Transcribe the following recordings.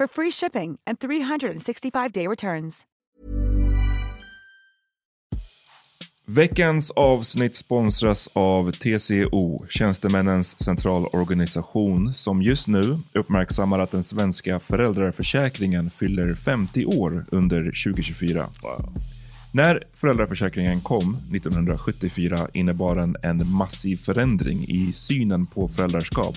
for free shipping and 365-day returns. Veckans avsnitt sponsras av TCO, Tjänstemännens centralorganisation, som just nu uppmärksammar att den svenska föräldraförsäkringen fyller 50 år under 2024. När föräldraförsäkringen kom 1974 innebar den en massiv förändring i synen på föräldraskap.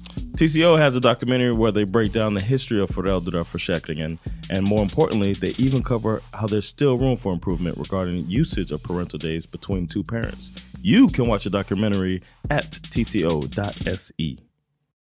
TCO has a documentary where they break down the history of föräldraförsäkringen and more importantly, they even cover how there's still room for improvement regarding usage of parental days between two parents. You can watch the documentary at tco.se.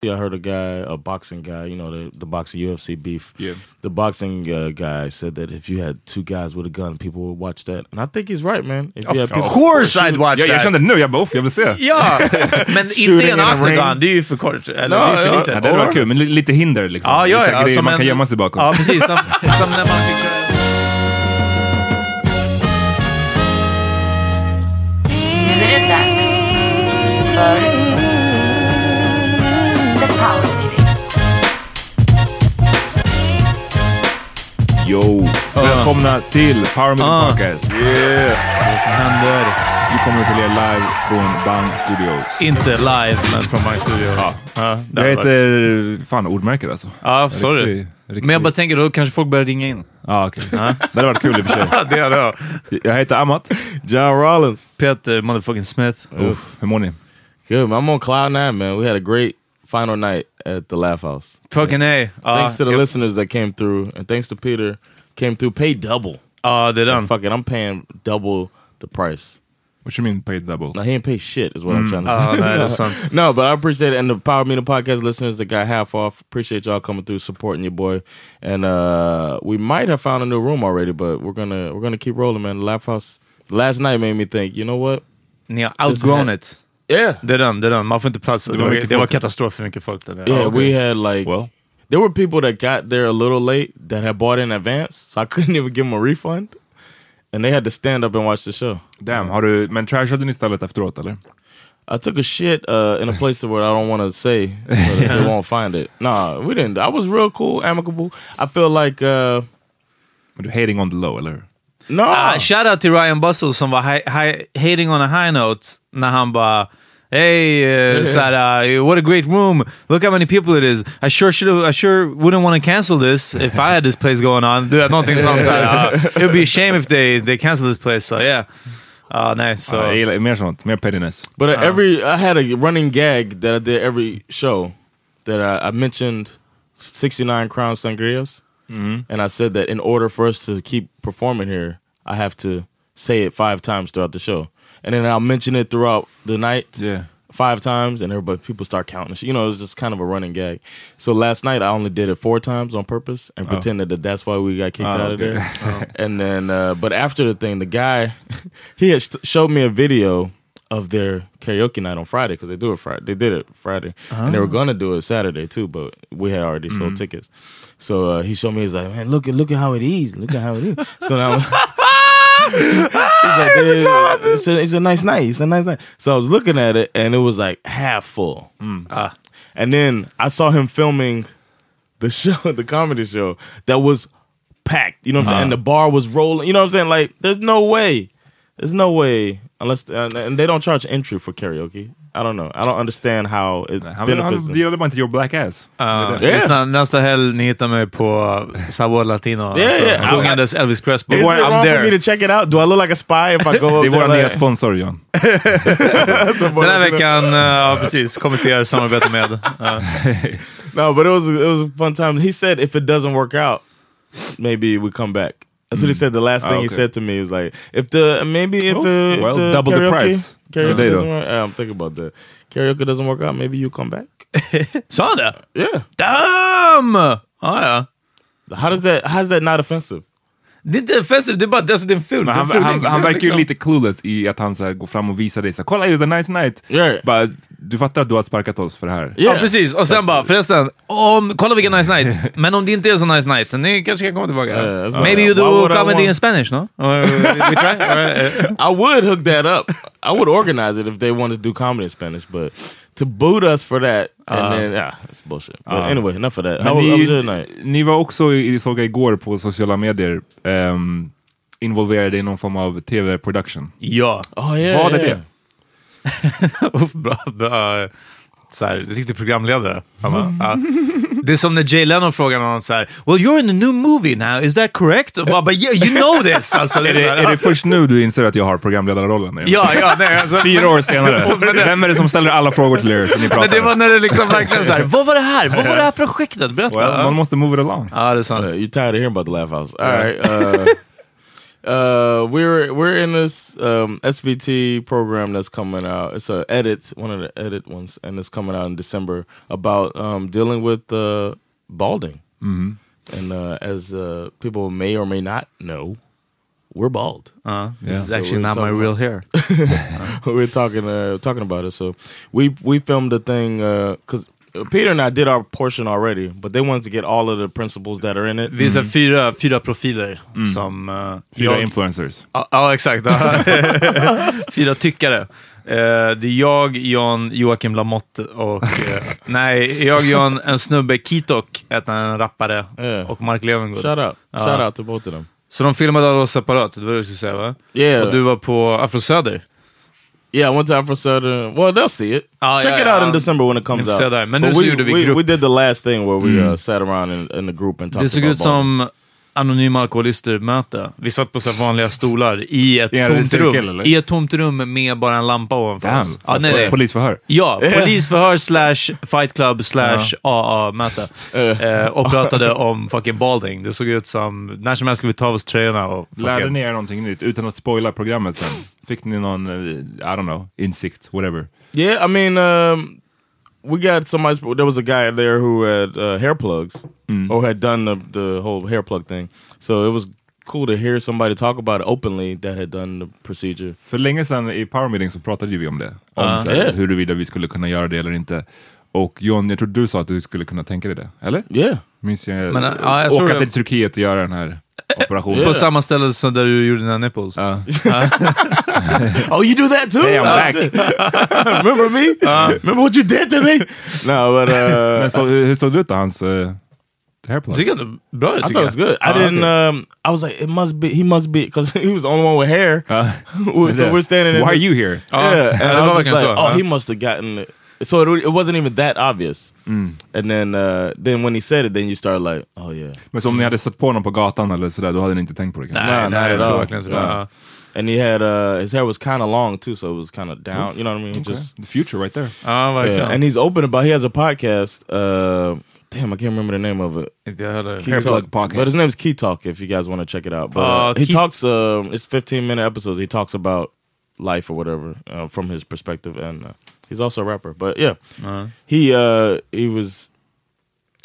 I heard a guy, a boxing guy, you know, the, the boxing UFC beef. Yeah. The boxing uh, guy said that if you had two guys with a gun, people would watch that. And I think he's right, man. If you had Of course I'd watch Jag, jag that! kände nu, jag bara off, jag vill se. Ja, men Shooting inte in en a octagon, ring. det är ju för kort. Eller Ja, det är för ja. litet. Ja, det var kul, men lite hinder liksom. Ja, ja, lite ja, grejer man en- kan gömma sig bakom. Ja, precis. Som, som när man fick köra... Nu är det dags för Yo! Välkomna till Power Meeting Ah. Podcast. Yeah. Vad som händer. Vi kommer till er live från Bang Studios. Inte live, men från my studio. Ja. Ja, det Jag heter... Fan, ordmärket alltså. Ja, sorry. Riktig- riktig- Men jag bara tänker, då kanske folk börjar ringa in. Ja, okej. Det hade varit kul i och för sig. Ja, det hade jag. Jag heter Amat. John Rollins. Peter motherfucking Smith. Uff, hur mår ni? Good, man. I'm on cloud nine, man. We had a great final night at the Laugh House. Fucking A. Ja, thanks uh, to the jag- listeners that came through, and thanks to Peter, came through. Pay double. Ja, det är So den. fuck it, I'm paying double the price. What you mean paid double? No, he ain't pay shit, is what I'm mm. trying to Ja, say. nej, det är no, but I appreciate it. And the Power Meeting podcast listeners that got half off, appreciate y'all coming through, supporting your boy. And uh, we might have found a new room already, but we're gonna we're gonna keep rolling, man. The Laugh House last night made me think. You know what? Ni har outgrown it. Yeah, Det är den, det är den. Man får inte plats. Det, var var, mycket det var folk. katastrof för mycket folk där. yeah. Ja, We had like Well, there were people that got there a little late that had bought in advance, so I couldn't even give them a refund, and they had to stand up and watch the show. damn. Har du, men trashade ni stället efteråt eller? I took a shit uh, in a place where I don't want to say, so that they won't find it. Nah, we didn't. I was real cool, amicable. I feel like uh, Men du hating on the low, eller hur? No. Ah, shout out till Ryan Bustle som var hi, hi, hating on a high note när han bara Hey, uh, såhär, uh, what a great room. Look how many people it is. I sure should I sure wouldn't want to cancel this if I had this place going on. Du vet, någonting sånt. Såhär, uh, it would be a shame if they, they cancel this place. So yeah. Uh, nej, så... Ja, jag gillar mer sånt, mer pettiness. But uh, every I had a running gag that I did every show that I, I mentioned 69 Crown Sangrias. And I said that in order for us to keep performing here, I have to say it five times throughout the show. And then I'll mention it throughout the night Yeah. five times, and everybody people start counting. You know, it was just kind of a running gag. So last night I only did it four times on purpose and pretended that that's why we got kicked Oh, out of okay. there. And then, uh, but after the thing, the guy he had showed me a video of their karaoke night on Friday because they do it Friday. They did it Friday, and they were gonna do it Saturday too, but we had already sold tickets. So uh, he showed me. He's like, "Man, look at look at how it is. Look at how it is." So now. He's like, "Dude, it's, a, it's a nice night. It's a nice night. So I was looking at it, and it was like half full. Ah. And then I saw him filming the show, the comedy show, that was packed. You know what I'm saying? And the bar was rolling. You know what I'm saying? Like, there's no way. There's no way unless uh, and they don't charge entry for karaoke. I don't know. I don't understand how it Han, vill- benefits han them. gillade bara inte your black ass. Uh, Yeah. Lyssna, nästa helg ni hittar mig på Sabor Latino. Yeah, yeah. Sjungandes Elvis Crespo. Is it I'm wrong there. for me to check it out? Do I look like a spy if I go up Det är vår there? nya sponsor John. Den här veckan, uh, ja precis, kommenterar samarbete med. Uh, No, but it was it was a fun time. He said if it doesn't work out, maybe we come back. That's what he said. The last thing Ah, he okay. said to me was like, if the maybe if, Oh, the, if well, the double the karaoke, price Karaoke today, doesn't work, yeah, I'm thinking about that. Karaoke doesn't work out. Maybe you come back. Sa han det? Yeah. Damn! Ah, ja. How does that? How's that not offensive? Det är inte offensivt, det är bara alltså, det är en en han, han, han verkar ju liksom. lite clueless i att han så här, går fram och visar dig så här, kolla it was a nice night. Yeah. Bara, du fattar att du har sparkat oss för det här. Ja precis, och sen bara förresten, om, kolla vilken nice night. Men om det inte är så nice night, ni kanske kan komma tillbaka. Yeah, that's Maybe you do I comedy want- in Spanish, no? Or we try? Uh, I would hook that up. I would organize it if they wanted to do comedy in Spanish, but to boot us for that and then yeah, it's bullshit. But Uh. anyway, enough of that. How, how was ni, your night? ni var också, i- såg jag igår på sociala medier, ehm, involverade i någon form av tv-production. ja. Oh yeah, Vad är yeah. Uff, bra, bra. Så här, riktig programledare. Bara, ja. Det är som när Jay Leno frågar någon så här, Well you're in a new movie now, is that correct? Och bara, but yeah, you know this! Alltså, det Är det, är det först nu du inser att jag har programledarrollen? Ja, ja, nej, alltså, Fyra år senare. Men det- Vem är det som ställer alla frågor till er som ni pratar Men det var när det liksom verkligen så här, vad var det här? Vad var det här projektet? Berätta! Well, man måste move it along. Ja, det är sant. Uh, you're tired of hearing about the Laugh House. All right. Uh, uh, we're we're in this um, SVT program that's coming out. It's a edit, one of the edit ones, and it's coming out in December about um, dealing with uh, balding. And uh, as uh, people may or may not know, we're bald. Ja, this Yeah. is So actually we're not my talking real hair. we're talking uh, talking about it. So we we filmed a thing because Peter and I did our portion already, but they wanted to get all of the principles that are in it. Vi är här fyra, fyra profiler som... Uh, Fyra jag- influencers. Ja, ja exakt. Ja. Fyra tyckare. Eh, det är jag, John, Joakim Lamotte och... eh, nej, jag, John, en snubbe, Kitok, en rappare, Yeah. och Mark Levengood. Shout out, shout out to both of them. Så de filmade alla oss separat, det var det du skulle säga va? Yeah. Och du var på Afro Söder. Yeah, I went to Afro Southern. Well, they'll see it. Oh, Check yeah, it out in December when it comes out. Men But nu så we, vi did the last thing where we uh, sat around in, in the group and talked Det såg about ut som anonyma alkoholister-möte. Vi satt på så här vanliga stolar i ett I tomt cirkel, rum. eller? I ett tomt rum med bara en lampa ovanför Damn, oss. så nej, nej. Polisförhör. Ja, polisförhör slash fight club slash AA-möte. Eh, och pratade om fucking balding. Det såg ut som, när som helst skulle vi ta av oss tröjorna och Lärde fucking... ni er någonting nytt utan att spoila programmet sen? Fick ni någon, eh, I don't know, insikt, whatever? Yeah, I mean, um, we got somebody. There was a guy there who had uh, hair plugs or had done the, the whole hair plug thing. So it was cool to hear somebody talk about it openly that had done the procedure. För länge sedan i Power Meeting så pratade ju vi om det. Om Ah. så här, Yeah. huruvida vi skulle kunna göra det eller inte. Och John, jag tror du sa att du skulle kunna tänka dig det, eller? Yeah. Minns jag, Men, ja, jag åka det- till Turkiet och göra den här operationen. På samma ställe som där du gjorde dina nipples. Ja. Oh, you do that too? Hey, I'm Oh, back. Remember me? Remember what you did to me? no, but uh, Men så, hur såg det ut då, hans... eh, The hair plugs. Tycker ändå bra I thought it was good. I Ah, didn't. Um, I was like, it must be. He must be because he was the only one with hair. Uh, so we're standing. In Why are the- you here? Yeah, and I was like, oh, he must have gotten it. So it, it wasn't even that obvious. Mm. And then, uh, then when he said it, then you start like, oh yeah. Men så om ni hade stött på honom på gatan eller sådär, då hade ni inte tänkt på det kanske? Nej, Nah, nej, not jag at all. verkligen inte det. Nah. Ja. And he had uh, his hair was kind of long too, so it was kind of down. You know what I mean? Okay. Just The future right there. Ja, verkligen. yeah. And he's open about. He has a podcast. Uh, damn, I can't remember the name of it. Inte jag heller. Key Talk. Plug Podcast. But his name's Key Talk. If you guys want to check it out, but Uh, he Key- talks. Um, it's 15 minute episodes. He talks about life or whatever uh, from his perspective, and uh, he's also a rapper. But yeah, Ja. he uh, he was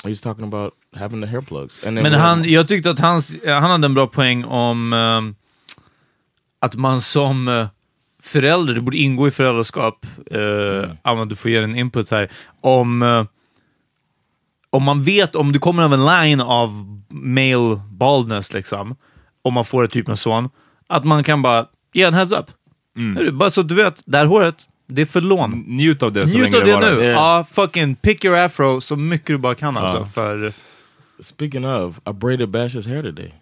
he was talking about having the hair plugs. Men han, jag tyckte att hans, han hade en bra poäng om ehm, att man som eh, förälder, det borde ingå i föräldraskap, uh, Anna du får ge en input här, om, eh, om man vet, om du kommer av en line av male baldness, liksom, om man får ett typ av son, att man kan bara ge en heads up. Hörru, Bara så att du vet, det här håret, det är för lån. Njut av det så Njut länge av det varar. nu. Yeah. Ja, fucking pick your afro så mycket du bara kan alltså. För, Speaking of, I braided Bash's hair today.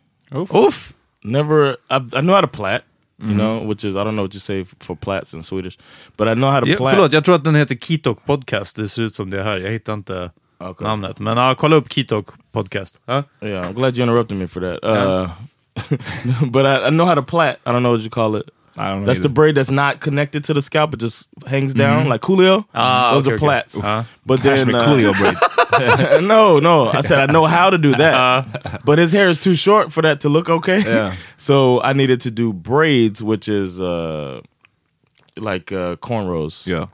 uff! Never, I, I know how to plait. You know, which is I don't know what you say for plaits in Swedish, but I know how to Ja, förlåt, jag tror att den heter Kitok Podcast. Det ser ut som det här. Jag hittar inte Okay. namnet. Men ja, kolla upp Kitok Podcast. Ja? Yeah, I'm glad you interrupted me for that. Uh, but I, I know how to plait. I don't know what you call it. I don't know That's the braid that's not connected to the scalp; it just hangs down like Coolio. Ah, Those okay, are okay. plaits. Uh, but Hash then me uh, Coolio braids. no, no. I said I know how to do that, but his hair is too short for that to look okay. Yeah. So I needed to do braids, which is uh, like uh, cornrows Yeah.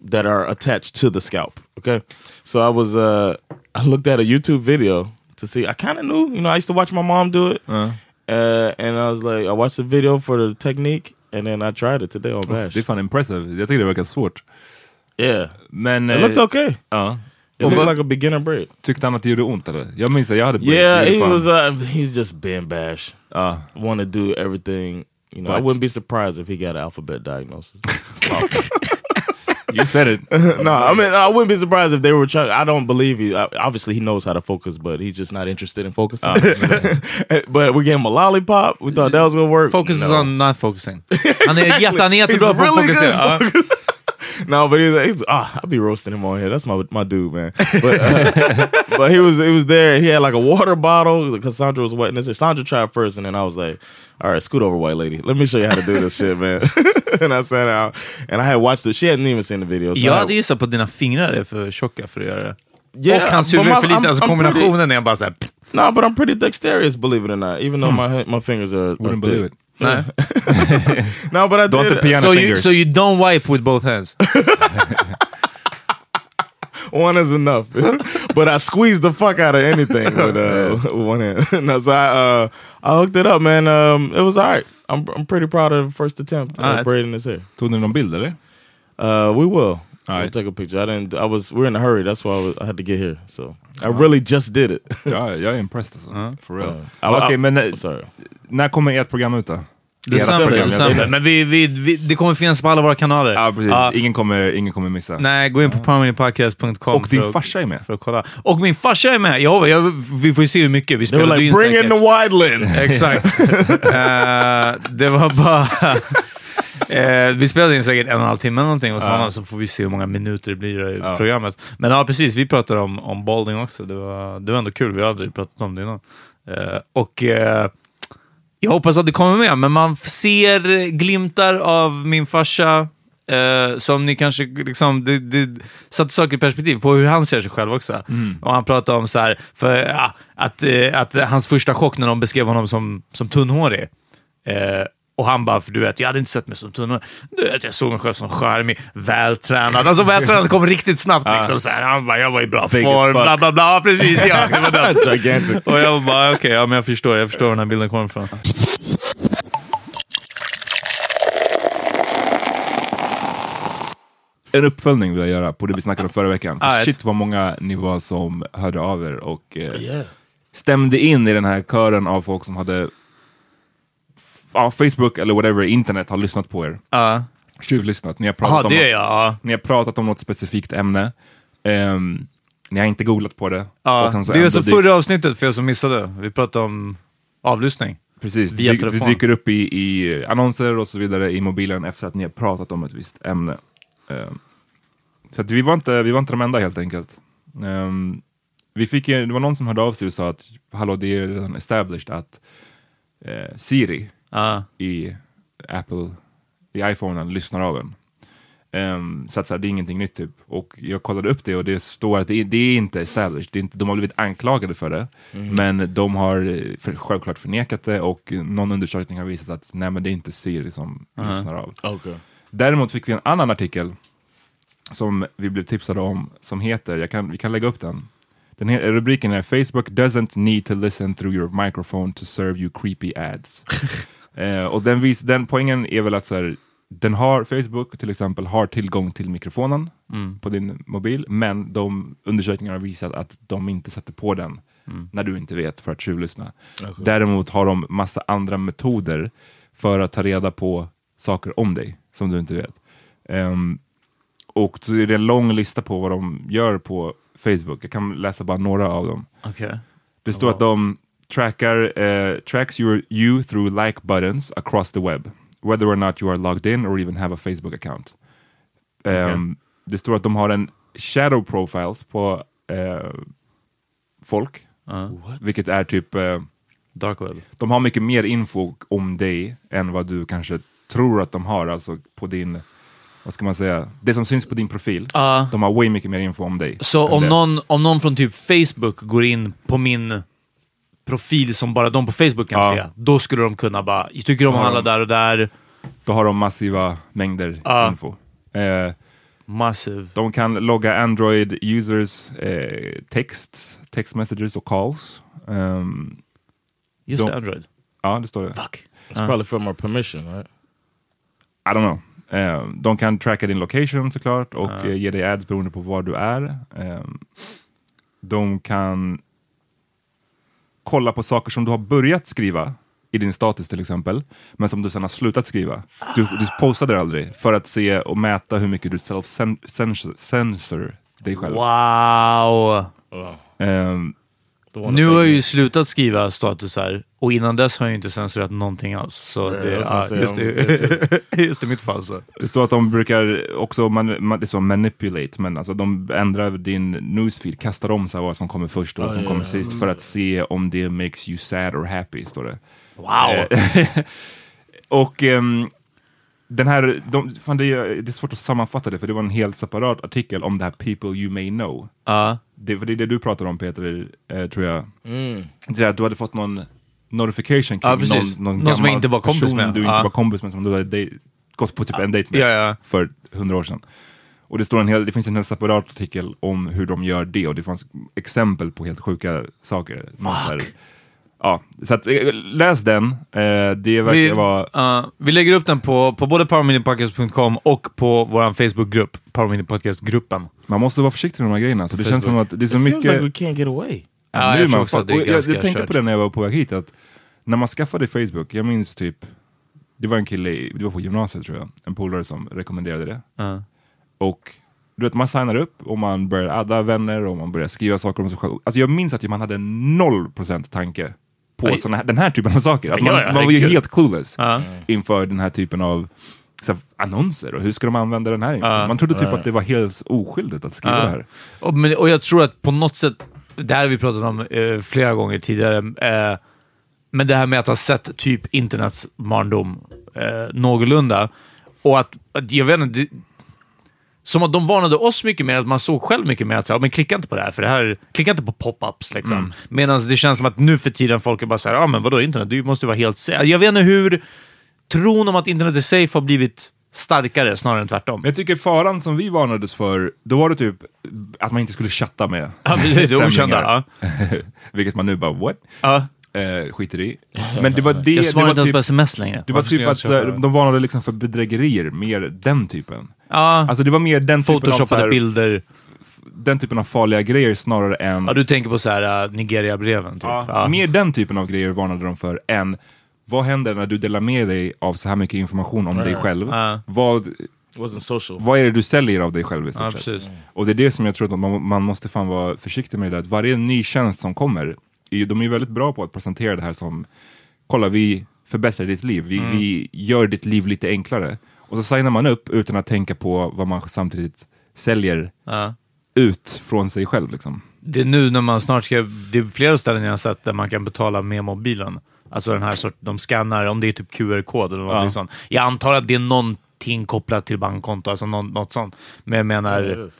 that are attached to the scalp. Okay, so I was uh, I looked at a YouTube video to see. I kind of knew, you know, I used to watch my mom do it, Uh, uh, and I was like, I watched the video for the technique, and then I tried it today on Bash. det är fan impressive. Jag tycker det verkar svårt. Yeah, Men... it eh, looked okay. Ja. It looked like a beginner braid. Tyckte han att det gjorde ont eller? Jag minns att jag hade Yeah, he fan- was. Uh, he's just Ben Bash. Ja. want to do everything. You know, I wouldn't be surprised if he got an alphabet diagnosis. You said it. no, I mean, I wouldn't be surprised if they were trying. I don't believe he. Obviously, he knows how to focus, but he's just not interested in focusing. Oh, but we gave him a lollipop. We thought that was gonna work. Focuses no. on not focusing. Han är, jätte, han är jättebra He's på att really fokusera. Good Ja. No, but he's, he's ah, I'll be roasting him on here. That's my my dude, man. But uh, but he was he was there. He had like a water bottle. Cassandra was wetting this. Sandra tried first, and then I was like, "All right, scoot over, white lady. Let me show you how to do this shit, man." and I sat down, and I had watched it. She hadn't even seen the video. So Jag I hade gissat på att dina fingrar är för tjocka för att göra det. Yeah, och hans but huvud är my- för lite. I'm- Alltså I'm kombinationen är bara såhär... No, but I'm pretty dexterous, believe it or not. Even though my my fingers are, are Wouldn't believe it. Nej. No, but I Don't did. the piano So you, so you don't wipe with both hands? one is enough. but I squeezed the fuck out of anything with uh with one hand. no, so I uh I hooked it up, man. Um, it was alright. I'm I'm pretty proud of the first attempt Alright. at braiding his hair. Tog ni någon bild eller? Uh, we will. We'll Alright. take a picture. I didn't. I was. We're in a hurry. That's why I, was, I had to get here. So I really just did it. Ja, jag är impressed alltså. For real. I- Okej, I- men eh, Sorry. när kommer ert program ut då? December, program, ja. december. Men vi, vi, vi, det kommer finnas på alla våra kanaler. Ja, precis. Ja. Ingen, kommer, ingen kommer missa. Nej, gå in på powerminipodcast.com. Och din farsa är med. För att kolla. Och min farsa är med! Jag, jag, vi får ju se hur mycket. Vi spelade like, in bring in säkert. the wide lens. Exakt. Eh, det var bara... Eh, vi spelade in säkert en och en halv timme någonting hos honom, så får vi se hur många minuter det blir i programmet. Men ja, precis. Vi pratade om, om balding också. Det var, det var ändå kul. Vi har aldrig pratat om det innan. Eh, och eh, jag hoppas att det kommer med, men man ser glimtar av min farsa eh, som ni kanske liksom, det, det satte saker i perspektiv på hur han ser sig själv också. Och han pratade om så här, för, ja, att, eh, att hans första chock när de beskrev honom som, som tunnhårig. Och han bara, för du vet, jag hade inte sett mig som tunnhårig. Du vet, jag såg mig själv som charmig, vältränad. Alltså vältränad kom riktigt snabbt. Liksom, så här. Han bara, jag var i bra Big as form, fuck. bla bla bla. Precis, ja. Det var. Gigantic. Och jag bara, okej, ja, men jag förstår. Jag förstår var den här bilden kommer ifrån. En uppföljning vill jag göra på det vi snackade om förra veckan. För shit vad många ni var som hörde av er och eh, stämde in i den här kören av folk som hade ja, Facebook eller whatever, internet har lyssnat på er. Ja. Tjuvlyssnat. Ni har pratat, Jaha, om, det något, jag. Ja. ni har pratat om något specifikt ämne. Ehm, Ni har inte googlat på det. Så det är dyk- förra avsnittet för er som missade. Vi pratade om avlyssning. Precis, via det, dy- det telefon. dyker upp i, i annonser och så vidare i mobilen efter att ni har pratat om ett visst ämne. Ehm, så att vi, var inte, vi var inte de enda helt enkelt. Ehm, vi fick, det var någon som hörde av sig och sa att hallå, det är redan established att eh, Siri Ja. i Apple, i iPhonen lyssnar av en. Ehm, så att så här, det är ingenting nytt typ. Och jag kollade upp det och det står att det är, det är inte established. Det är inte, de har blivit anklagade för det. Men de har eh, för, självklart förnekat det och någon undersökning har visat att nej men det är inte Siri som lyssnar av. Okay. Däremot fick vi en annan artikel som vi blev tipsade om som heter, jag kan, vi kan lägga upp den. den he, rubriken är Facebook doesn't need to listen through your microphone to serve you creepy ads. eh, och den, vis, den poängen är väl att så här, den har, Facebook till exempel har tillgång till mikrofonen på din mobil, men de undersökningar har visat att de inte sätter på den när du inte vet för att tjuvlyssna. Däremot har de massa andra metoder för att ta reda på saker om dig som du inte vet. Ehm, och så är det en lång lista på vad de gör på Facebook. Jag kan läsa bara några av dem. Okej. Det står att de trackar, eh, tracks your, you through like buttons across the web. Whether or not you are logged in or even have a Facebook account. Ehm, Det står att de har en shadow profiles på eh, folk. Vilket är typ, eh, Dark web. de har mycket mer info om dig än vad du kanske tror att de har. Alltså på din, vad ska man säga, det som syns på din profil. Ja. De har way mycket mer info om dig. Så om det. någon, om någon från typ Facebook går in på min profil som bara de på Facebook kan Ja. se, då skulle de kunna bara, jag tycker om alla de- där och där. Då har de massiva mängder Ja. info. Eh, Massive. de kan logga Android users eh, text, text messages och calls. Ehm, Just de- det, Android. ja, det står det. Fuck. It's probably from our permission, right? I don't know. Eh, de kan tracka din location såklart och eh, ge dig ads beroende på var du är. Ehm, de kan kolla på saker som du har börjat skriva i din status till exempel, men som du sedan har slutat skriva. Du, du postade det aldrig för att se och mäta hur mycket du self-censor dig själv. Wow! One Nu har jag ju slutat skriva statusar och innan dess har jag inte censurerat någonting alls. Så Ja, det, ja, säga just, om det, just i mitt fall så. Det står att de brukar också man, man, det står manipulate, men alltså de ändrar din newsfeed, kastar om så här vad som kommer först och vad som ja, kommer sist för att se om det makes you sad or happy, står det. Wow! Och ehm, den här, de, fan det, är, det är svårt att sammanfatta det, för det var en helt separat artikel om det här people you may know. Ja. Det, för det är det du pratar om Peter, eh, tror jag. Det är att du hade fått någon notification kring precis. någon, någon, Någon som gammal inte var kompis person med. du inte var kompis med, som du hade dej- gått på typ en dejt med Ja, ja. för hundra år sedan. Och det, står en hel, det finns en hel separat artikel om hur de gör det och det fanns exempel på helt sjuka saker. Här- ja, så att, eh, läs den. Eh, det verkar Vi, vara... ja, vi lägger upp den på, på både powerminipodcast.com och på vår Facebookgrupp, Power Mini Podcast-gruppen. Man måste vara försiktig med de här grejerna. Så det känns som att det är så It seems mycket... like we can't get away. Ja, nu jag man också det är jag, jag tänkte kört. på det när jag var på väg hit, att när man skaffade Facebook, jag minns typ, det var en kille, i- det var på gymnasiet tror jag, en polare som rekommenderade det. Ja. Och du vet, man signar upp och man börjar adda vänner och man börjar skriva saker om sig själv. Alltså jag minns att man hade noll procent tanke på såna här, den här typen av saker. Alltså man, Ja, ja, man var ju helt clueless Ja. inför den här typen av så här, annonser och hur ska de använda den här? Ja. Man trodde typ att det var helt oskyldigt att skriva Ja. det här. Och, men, och jag tror att på något sätt, det här har vi pratat om eh, flera gånger tidigare, eh, men det här med att ha sett typ internets barndom eh, någorlunda, och att, att jag vet inte, det, som att de varnade oss mycket mer, att man såg själv mycket mer att säga, men klicka inte på det här, för det här, klicka inte på pop-ups liksom. Mm. Medan det känns som att nu för tiden folk är bara såhär, ja men vadå internet, du måste vara helt säker. Jag vet inte hur tron om att internet är safe har blivit starkare snarare än tvärtom. Men jag tycker faran som vi varnades för, då var det typ att man inte skulle chatta med Ja, precis, okända. Ja. Vilket man nu bara, what? Ja. Eh, skiter i. Men det var det, Jag svarar var inte ens typ, på sms längre. det var Varför typ att det? de varnade liksom för bedrägerier, mer den typen. Ja, Alltså det var mer den typen, av, så photoshoppade här, bilder. den typen av farliga grejer snarare än... Ja, du tänker på så här uh, Nigeria-breven? Typ. Ja, Ja. Mer den typen av grejer varnade de för än vad händer när du delar med dig av så här mycket information om dig själv? Ja. Vad, wasn't social. vad är det du säljer av dig själv i stort Ja, sett? precis. Och det är det som jag tror att man, man måste fan vara försiktig med det. Att varje ny tjänst som kommer, de är väldigt bra på att presentera det här som, kolla vi förbättrar ditt liv, vi, Mm. vi gör ditt liv lite enklare. Och så signar man upp utan att tänka på vad man samtidigt säljer Ja. ut från sig själv. Liksom. Det är nu när man snart ska... Det är flera ställen jag har sett där man kan betala med mobilen. Alltså den här sorten, de skannar, om det är typ QR-kod eller något Ja. sånt. Jag antar att det är någonting kopplat till bankkonto, alltså något, något sånt. Men jag menar,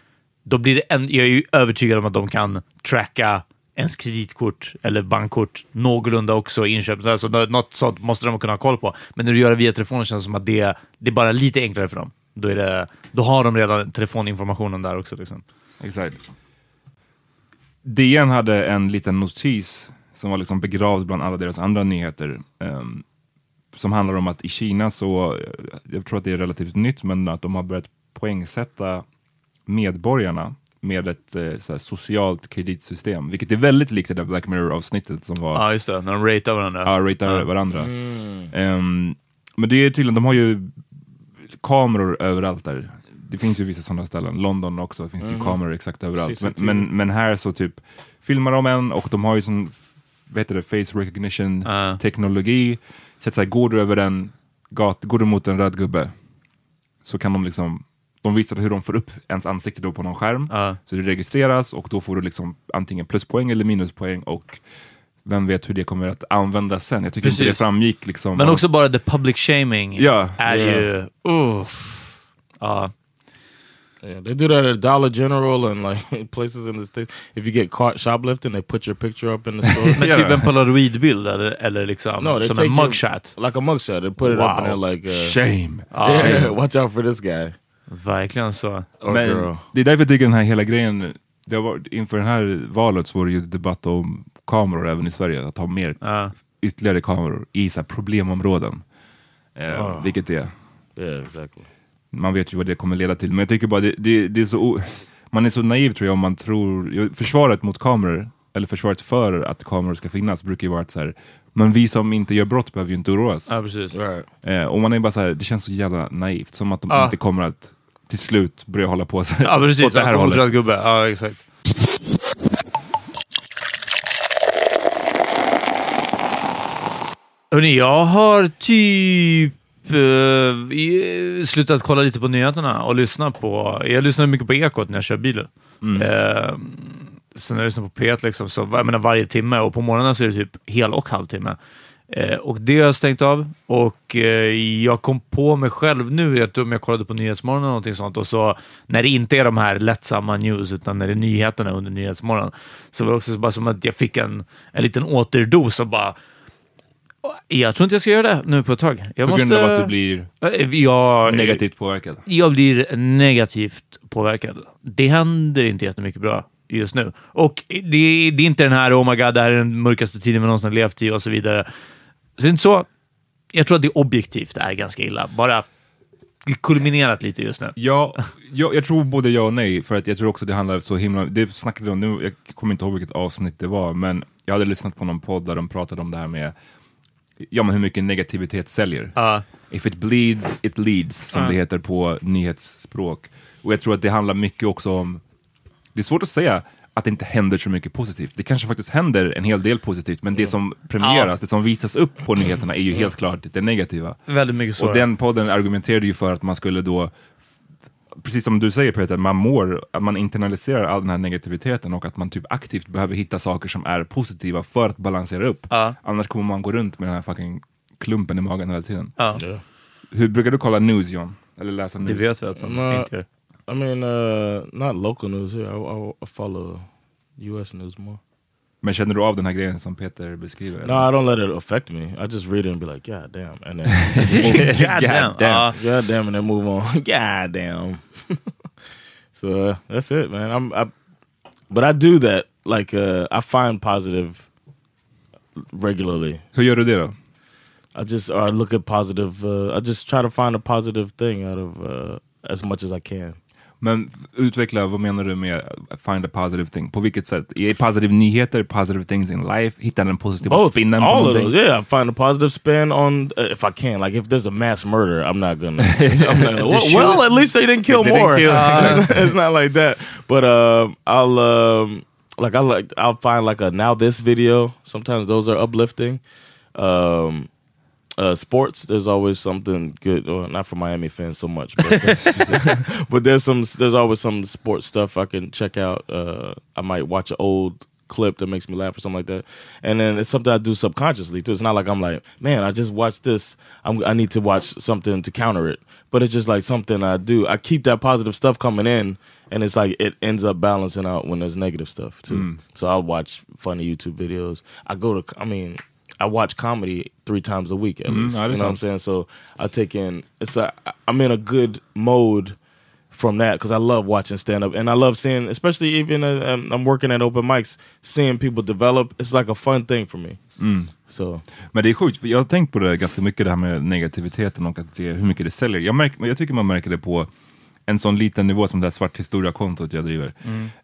då blir det en, jag är ju övertygad om att de kan tracka ens kreditkort eller bankkort någorlunda också inköpt. Alltså, något sånt måste de kunna ha koll på. Men när du gör det via telefonen känns det som att det, det är bara lite enklare för dem. Då, är det, då har de redan telefoninformationen där också. Liksom. Exakt. DN hade en liten notis som var liksom begravd bland alla deras andra nyheter. Um, som handlar om att i Kina så, eh, jag tror att det är relativt nytt, men att de har börjat poängsätta medborgarna med ett eh, socialt kreditsystem, vilket är väldigt likt det där Black Mirror-avsnittet som var Ja, just det. När de ratear varandra. Ja, ratear varandra. Ehm, men det är tydligen, de har ju kameror överallt där. Det finns ju vissa sådana ställen, London också finns det ju kameror exakt överallt. Men, men, men här så typ filmar de en och de har ju sån, vad heter det, face recognition Ja. teknologi. Så att så här, går du över en gat, går du mot en röd gubbe så kan de liksom de visar hur de får upp ens ansikte då på någon skärm. Ja. Så det registreras och då får du liksom antingen pluspoäng eller minuspoäng och vem vet hur det kommer att användas sen. Jag tycker inte det Precis. framgick liksom. Men också bara the public shaming Ja. är Ja. ju... Uh, ja. Yeah, they do that at Dollar General and like places in the state. If you get caught shoplifting, they put your picture up in the store. Men Ja. typ en polaroidbild eller, eller liksom No, som en your- mugshot. like a mugshot. They put it up and Wow. they're like, uh, Shame! yeah, watch out for this guy Verkligen så. or Men girl. det är därför jag tycker den här hela grejen, det har varit, inför det här valet så var det ju debatt om kameror även i Sverige, att ha mer, Ja. ytterligare kameror i så problemområden. Eh, Ah. Vilket det är. Yeah, exactly. man vet ju vad det kommer leda till. Men jag tycker bara det, det, det är så, man är så naiv tror jag om man tror, försvaret mot kameror, eller försvaret för att kameror ska finnas brukar ju vara att så här, men vi som inte gör brott behöver ju inte oroa oss. Ja, precis. Right. Eh, och man är bara så här, det känns så jävla naivt, som att de Ja. inte kommer att till slut börja hålla på så Ja, precis. åt det här Ja, hållet. kontrollerad gubbe. Ja, exakt. Hörni, jag har typ eh, slutat kolla lite på nyheterna och lyssna på... Jag lyssnar mycket på Ekot när jag kör bilen. Eh, så när jag lyssnar på P1, liksom, så, jag menar, varje timme och på morgonen så är det typ hel och halvtimme. Eh, och det har jag stängt av och eh, jag kom på mig själv nu, jag, om jag kollade på Nyhetsmorgon eller någonting sånt och så när det inte är de här lättsamma news utan när det är nyheterna under Nyhetsmorgon så var det också bara som att jag fick en, en liten återdos och bara jag tror inte jag ska göra det nu på ett tag. Jag På måste... grund av att du blir Eh, jag, negativt påverkad. jag blir negativt påverkad. Det händer inte jättemycket bra just nu. Och det, det är inte den här oh my god, det här är den mörkaste tiden vi någonsin har levt i och så vidare. Så det är inte så. Jag tror att det objektivt är ganska illa. Bara kulminerat lite just nu. Ja, jag, jag tror både ja och nej, för att jag tror också det handlar så himla, det snackade de om nu, jag kommer inte ihåg vilket avsnitt det var, men jag hade lyssnat på någon podd där de pratade om det här med ja, men hur mycket negativitet säljer. Ja. If it bleeds, it leads, som det heter på nyhetsspråk. Och jag tror att det handlar mycket också om, det är svårt att säga att det inte händer så mycket positivt. Det kanske faktiskt händer en hel del positivt, men det som premieras, det som visas upp på nyheterna är ju helt klart det negativa. Väldigt mycket så. Och den podden argumenterade ju för att man skulle då, precis som du säger Peter, man mår, att man internaliserar all den här negativiteten och att man typ aktivt behöver hitta saker som är positiva för att balansera upp. Ja. Annars kommer man gå runt med den här fucking klumpen i magen hela tiden. Ja, Yeah. Hur brukar du kolla news John? Eller läsa news? det vet vi att de Nej. inte gör. I mean, uh, not local news here. I, I, I follow U.S. news more. Men känner du av den här grejen som Peter beskriver? No, I don't let it affect me. I just read it and be like, God damn, and then God damn. damn. Ja. God damn, and then move on. God damn. so uh, that's it, man. I'm, I, but I do that. Like, uh, I find positive regularly. Hur gör du det då? I just or I look at positive. Uh, I just try to find a positive thing out of uh, as much as I can. Men utveckla, vad menar du med find a positive thing? På vilket sätt? Är positive nyheter, positive things in life? Hitta den positiva Both, spinnen på all of någonting? those. Yeah, find a positive spin on uh, if I can. Like if there's a mass murder, I'm not gonna. I'm not, well, shoot. well, at least they didn't kill They didn't more. kill. Uh, it's not like that. But um, I'll um, like I like I'll find like a now this video. Sometimes those are uplifting. Um, uh, sports, there's always something good. Well, not for Miami fans so much, but, but there's some. There's always some sports stuff I can check out. Uh, I might watch an old clip that makes me laugh or something like that, and then it's something I do subconsciously too. It's not like I'm like, man, I just watched this. I'm, I need to watch something to counter it, but it's just like something I do. I keep that positive stuff coming in. And it's like it ends up balancing out when there's negative stuff too. So I'll watch funny YouTube videos. I go to, I mean, I watch comedy three times a week at least. ja, det är you know what I'm saying? So I take in. It's a. I'm in a good mode from that because I love watching stand up and I love seeing, especially even uh, um, I'm working at open mics, seeing people develop. It's like a fun thing for me. So Men det är sjukt, för jag har tänkt på det ganska mycket det här med negativiteten och att det, hur mycket det säljer. Jag, märk, jag tycker man märker det på en sån liten nivå som det här svart historia-kontot jag driver.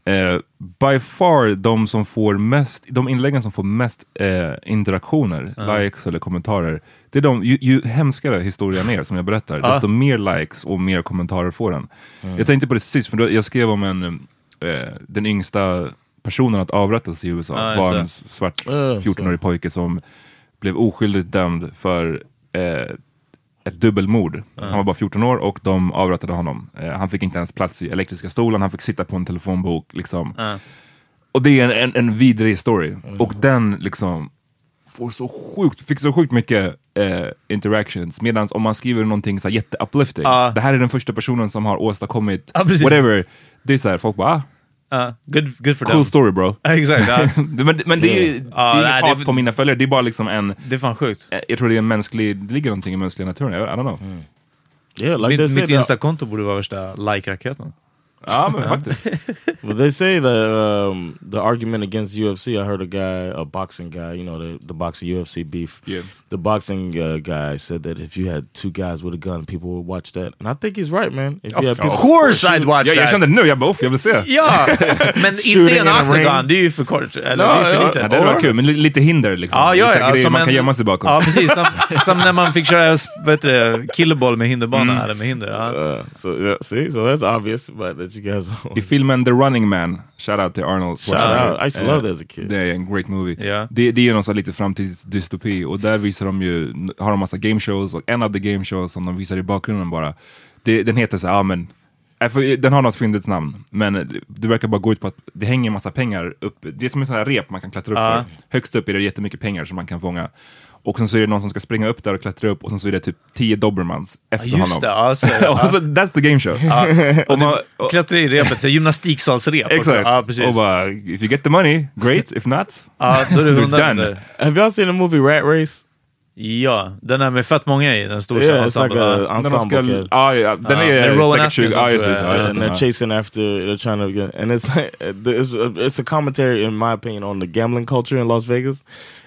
Eh, by far de som får mest, de inläggen som får mest eh, interaktioner, likes eller kommentarer, det är de, ju, ju hemskare historien är som jag berättar, desto mer likes och mer kommentarer får den. Jag tänkte på det sist, för då, jag skrev om en, eh, den yngsta personen att avrättas i USA, just var en svart Ja, 14-årig pojke som blev oskyldigt dömd för eh, ett dubbelmord. Han var bara 14 år och de avrättade honom. Eh, han fick inte ens plats i elektriska stolen, han fick sitta på en telefonbok. Liksom. Ja. Och det är en, en, en vidrig story. Och den liksom får så sjukt, fick så sjukt mycket eh, interactions. Medan om man skriver någonting så jätte-uplifting, Ja. det här är den första personen som har åstadkommit precis. whatever. Det är så här, folk bara ah, Ja, good, good for cool them. story bro. Exakt, men, men det är ju det är inget det- hat på mina följare, det är bara liksom en det är fan sjukt. Eh, Jag tror det är en mänsklig, det ligger någonting i mänskliga naturen, I don't know. yeah, like Mitt, mitt Insta-konto borde vara värsta like-raketen. Ja men faktiskt. Well, they say that um, the argument against UFC. I heard a guy, a boxing guy, you know, the, the boxing UFC beef. Yeah. The boxing uh, guy said that if you had two guys with a gun, people would watch that, and I think he's right, man. If you had people, Of course I'd watch jag, jag that! kände nu, jag bara uff, jag vill se. Ja! Men Shooting inte in en a octagon, ring. det är ju för kort. Eller No, det är för ja, lite. Ja, det hade varit kul, men li- lite hinder liksom. Ja, ja, lite ja, grejer som man en- kan gömma sig bakom. Ja, precis. Som, som när man fick köra vad heter det, killboll med hinderbana, eller med hinder. Ja. uh, so yeah, see, so that's obvious, but that you guys. I filmen The Running Man, shout out till Arnold Shout out! I used to Eh, love that as a kid. Det är en great movie. Ja. Det, det är ju någon sån här lite framtidsdystopi och där visar de ju, har de massa game shows och en av the game shows som de visar i bakgrunden bara, det, den heter så ja men äh, för den har något fyndigt namn, men det verkar bara gå ut på att det hänger en massa pengar upp. Det är som en sån här rep man kan klättra upp Ja. för. Högst upp är det jättemycket pengar som man kan fånga. Och sen så är det någon som ska springa upp där och klättra upp och sen så är det typ 10 dobermans efter Just honom. det, ja, så är det. och så, that's the game show. och man, och, Klättra i repet, så gymnastiksalsrep också. exakt. Ja, precis. och bara, if you get the money, great. If not, ja, då är det You're done. där. Have y'all seen the movie Rat Race? Ja, den är med fett många i, den stora Yeah, it's like Ja. ensemble ska, ah, ja, den Ja, är säkert 20, Atkinson, ja just ja, just and det, they're ja. chasing after they're trying to get and it's like it's a, it's a commentary in my opinion on the gambling culture in Las Vegas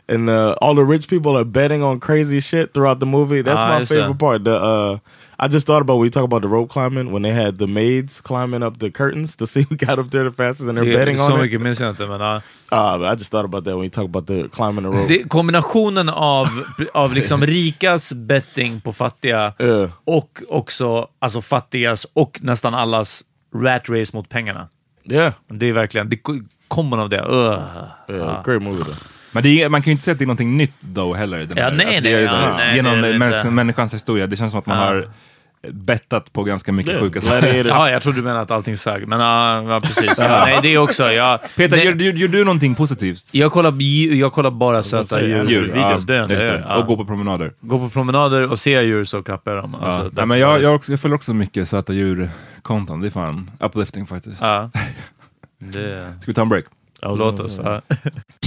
and uh, all the rich people are betting on crazy shit throughout the movie that's Ah, my favorite that. part the uh I just thought about when we talk about the rope climbing when they had the maids climbing up the curtains to see who got up there the fastest and they're är betting så on it mycket minns jag inte, men uh, but I just thought about that when you talk about the climbing the rope Det kombinationen av, av liksom rikas betting på fattiga Yeah. och också alltså fattigas och nästan allas rat race mot pengarna. yeah Det är verkligen, det kommer av det. Ugh. yeah great movie though Men det är, man kan ju inte säga att det är någonting nytt då heller. Den Ja, här. nej, det är ju nej, så här, ja, nej, genom det är det mäns, inte. människans historia, det känns som att man Ja. har bettat på ganska mycket Yeah, sjuka saker. Ja, jag trodde du menade att allting sög, men ja, ja precis. Ja, nej, det är också. Jag, Peter, gör, du- gör du någonting positivt? jag, kollar, jag kollar bara söta djur, djur, det är just det. det. Ja. Och gå på promenader. Gå på promenader och se djur så klappar jag dem. Alltså, ja. men jag, jag, jag följer också mycket söta djur-konton. Det är fan uplifting faktiskt. Ja. Det... Ska vi ta en break? Was Låt oss.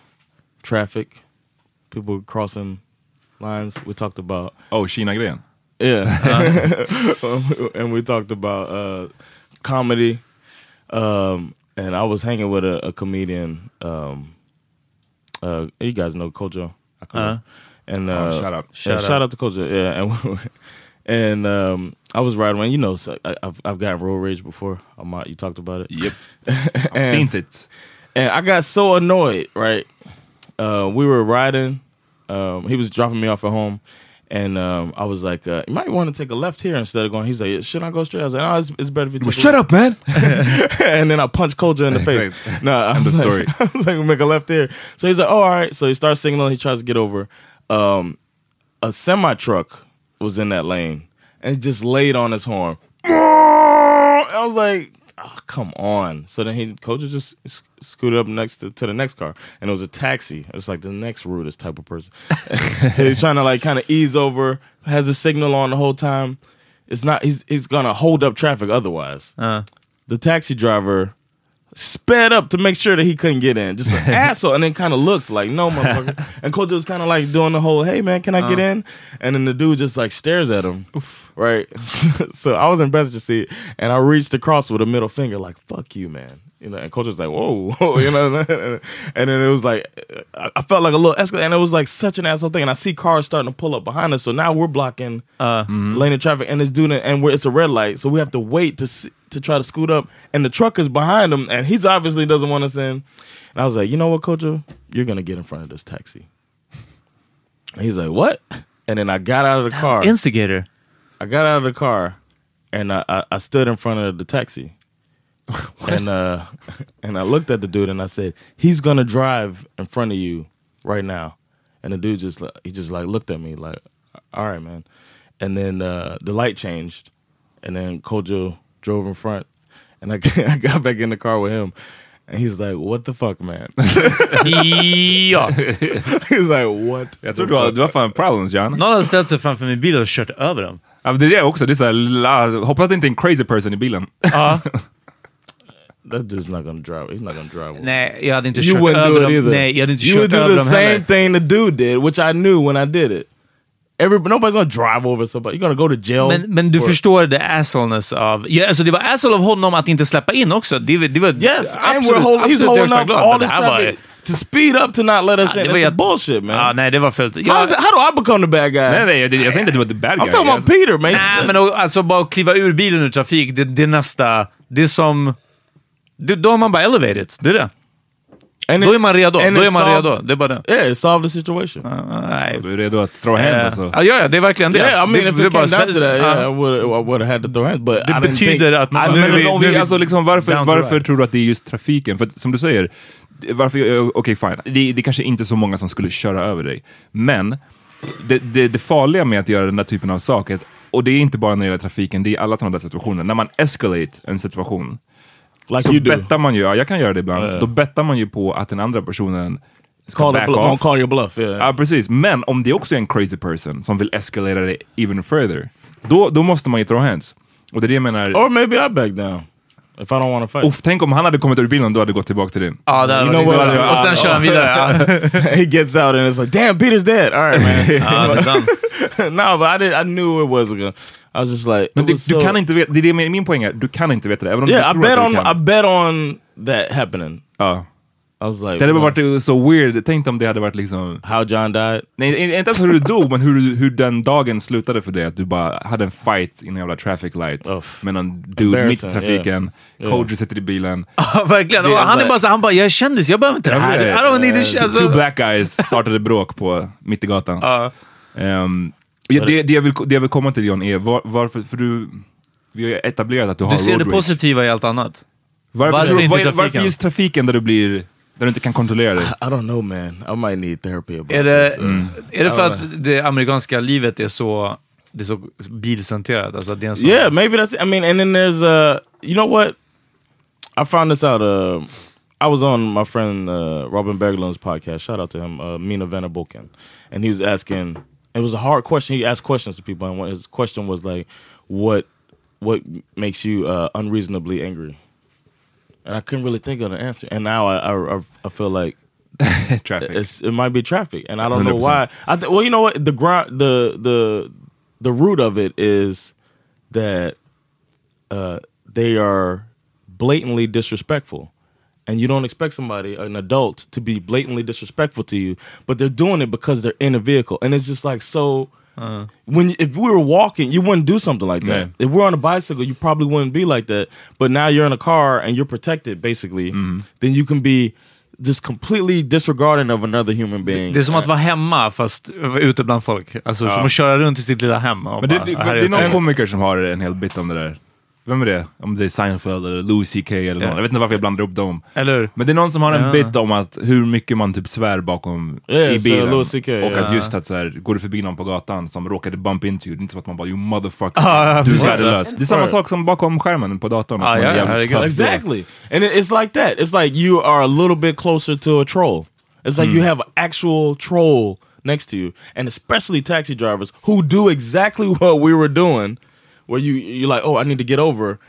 traffic, people crossing lines. We talked about Oh, Kina-grejen. yeah, and we talked about uh, comedy. Um, and I was hanging with a, a comedian. Um, uh, you guys know Kojo, Uh-huh. and Oh, uh, shout out. yeah, Shout shout, out. out to Kojo. Yeah, and and um, I was riding around. You know, so I, I've I've gotten road rage before. I'm out. You talked about it. Yep. I've And- seen it. And I got so annoyed, right? Uh, we were riding. Um, he was dropping me off at home. And um, I was like, uh, you might want to take a left here instead of going. He's like, should I go straight? I was like, oh, it's, it's better if you take Well, a shut up, man. and then I punched Koja in the face. No, I End of like- story. I was like, we make a left here. So he's like, oh, all right. So he starts signaling. He tries to get over. Um, a semi truck was in that lane and just laid on his horn. I was like, come on. So then he, Koja just scooted up next to, to the next car, and it was a taxi. It's like the next rudest type of person. so he's trying to like kind of ease over, has a signal on the whole time. It's not. He's he's gonna hold up traffic otherwise. Uh, The taxi driver sped up to make sure that he couldn't get in. Just an asshole. And then kind of looked like, no, motherfucker. and Kojo was kind of like doing the whole, hey, man, can I get in? And then the dude just like stares at him. Right. so I was embarrassed to see it. And I reached across with a middle finger, like, fuck you, man. You know, and Kojo's like, whoa, whoa, you know, and then it was like, I I felt like a little escalate, and it was like such an asshole thing. And I see cars starting to pull up behind us, so now we're blocking uh, lane of traffic, and it's doing it, and we're, it's a red light, so we have to wait to see, to try to scoot up, and the truck is behind him, and he's obviously doesn't want us in. And I was like, you know what, coach? you're gonna get in front of this taxi. And he's like, what? And then I got out of the car. instigator. I got out of the car, and I, I, I stood in front of the taxi. and uh, and I looked at the dude and I said, "He's gonna drive in front of you right now." And the dude just like- he just like looked at me like, "All right, man." And then uh, the light changed, and then Kojo drove in front, and I I got back in the car with him, and he's like, "What the fuck, man?" ja. he's like, "What?" Jag tror du har, du har fan problems, Jan. Någon har ställt sig framför min bil och kört över dem. Ja, det är det också. Det är så här, hoppas att det inte är en crazy person i bilen. Ja. That dude's not gonna drive. He's not gonna drive. Nej, jag hade inte You kört wouldn't över do it dem. either. Nej, jag hade inte you kört would do över the dem same heller. thing the dude did, which I knew when I did it. Every, nobody's gonna drive over somebody. You're gonna go to jail. Men, men du for- förstår det assholeness av... Ja, alltså det var asshole av honom att inte släppa in också. Det, var- det var Yes, and absolut, we're holding, he's absolut holding högsta all Men det this här var... to speed up to not let us Ja, in. det var It's jätte- bullshit, man. Ja, nej, det var fult. how, Jag, is it, how do I become the bad guy? Nej, nej, jag, jag säger inte att du var the bad guy. I'm talking about Peter, man. nej, men och, alltså bara att kliva ur bilen ur trafik, det, det är nästa... Det är som... Det, då har man bara elevated. Det är det. and Då är man redo. Då är man solved- redo. Det är bara det. Yeah, it solved the situation. Nej. Du är redo att throw hands Eh, alltså. Ja, ja, det är verkligen det. Yeah, I mean, det, if det it came down to that, yeah. I would I would have had to throw hands. But Det I betyder think, att- I Men vi, vi alltså liksom, varför, varför tror du att det är just trafiken? För att, som du säger, varför, okej fine, det, det är kanske inte så många som skulle köra över dig. Men det, det, det farliga med att göra den där typen av saker, och det är inte bara när det gäller trafiken, det är i alla sådana där situationer. När man escalate en situation, like så bettar man ju, ja jag kan göra det ibland, Ja. då bettar man ju på att den andra personen Call, back off. call your bluff. Yeah. Ja, precis. Men om det också är en crazy person som vill escalera det even further, då, då måste man ju throw hands. Och det är det jag menar. Or maybe I back down if I don't want to fight. Uff, tänk om han hade kommit ur bilen och du hade gått tillbaka till din. Ja, det hade You know varit. Och sen kör han vidare. He gets out and it's like, damn, Peter's dead. All right, man. No, but I did. I knew it was gonna. I was just like, Men du, was du so- kan inte veta, det är det min, poäng är, du kan inte veta det. Även om Yeah, I du tror bet att on. I bet on that happening. Ja. Like, Det hade varit så weird, tänk om det hade varit liksom... how John died. Nej, inte ens hur du dog, men hur, hur den dagen slutade för dig. Att du bara hade en fight i en jävla traffic light med någon dude mitt i trafiken. yeah. Kodjo sitter i bilen. Verkligen. Och han är bara så, han bara, jag är kändis, jag behöver inte det här. I don't need this shit. Alltså, Two black guys startade bråk på, mitt i gatan. Ja. Ehm, ja, det, det, jag vill, det jag vill komma till John är, var, varför, för du, vi har etablerat att du har Du ser det positiva i allt annat. Varför, Varför du- varför just trafiken där du blir, där du inte kan kontrollera dig? I don't know, man. I might need therapy about Är det, this. uh, Mm. är det för att det amerikanska livet är så, det är så bilcentrerat? Alltså, det är en sån, Yeah, maybe that's. I mean, and then there's uh, you know what? I found this out. Uh, I was on my friend uh, Robin Berglund's podcast. Shout out to him, uh, Mina Venaboken, and he was asking. It was a hard question. He asked questions to people, and his question was like, "What, what makes you uh, unreasonably angry?" And I couldn't really think of an answer. And now I, I, I- feel like Traffic. it's, it might be traffic, and I don't know 100%. why. I th- well, you know what? The ground, the the the root of it is that uh, they are blatantly disrespectful, and you don't expect somebody, an adult, to be blatantly disrespectful to you, but they're doing it because they're in a vehicle, and it's just like so. When you- if we were walking, you wouldn't do something like that. Yeah. If we're on a bicycle, you probably wouldn't be like that. But now you're in a car and you're protected, basically. Then you can be just completely disregarding of another human being. Det är som att vara hemma fast ute bland folk. Alltså som att köra runt i sitt lilla hem. Men det, bara, det, här det är någon komiker som har en hel bit om det där. Vem är det? Om det är Seinfeld eller Louis CK eller någon. Ja. Jag vet inte varför jag blandar upp dem. Eller? Men det är någon som har en bit om att hur mycket man typ svär bakom Yeah, i så bilen. Louis CK, och ja. att just att så här, går du förbi någon på gatan som råkade bump into you, det är inte så att man bara you motherfucker, ja, du är precis. värdelös. Det är samma Right. sak som bakom skärmen på datorn. att Ah, man är ja, jävligt herregud. tough då. Exactly. And it, it's like that. It's like you are a little bit closer to a troll. It's like you have an actual troll next to you. And especially taxi drivers who do exactly what we were doing, where you you're like, oh, I need to get over,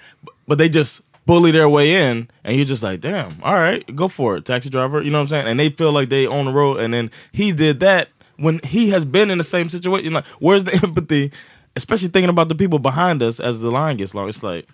but they just bully their way in, and you're just like, damn, all right, go for it, taxi driver. You know what I'm saying? And they feel like they own the road, and then he did that when he has been in the same situation. Like, where's the empathy? Especially thinking about the people behind us as the line gets long. It's like,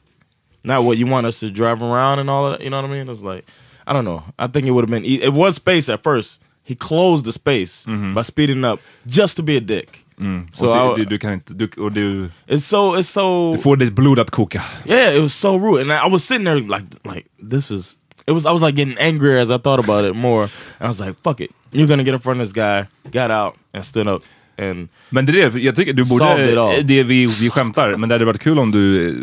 not what you want us to drive around and all of that. You know what I mean? It's like, I don't know. I think it would have been. It was space at first. He closed the space mm-hmm. by speeding up just to be a dick. So och du, du, du kan inte, du, och du, it's so it's so du får ditt blod att koka. yeah. It was so rude, and I was sitting there like like this is. It was I was like getting angrier as I thought about it more. And I was like, fuck it, you're gonna get in front of this guy. Got out and stood up and Men det är det, jag tycker du borde, det vi, vi skämtar, men det hade varit kul om du eh,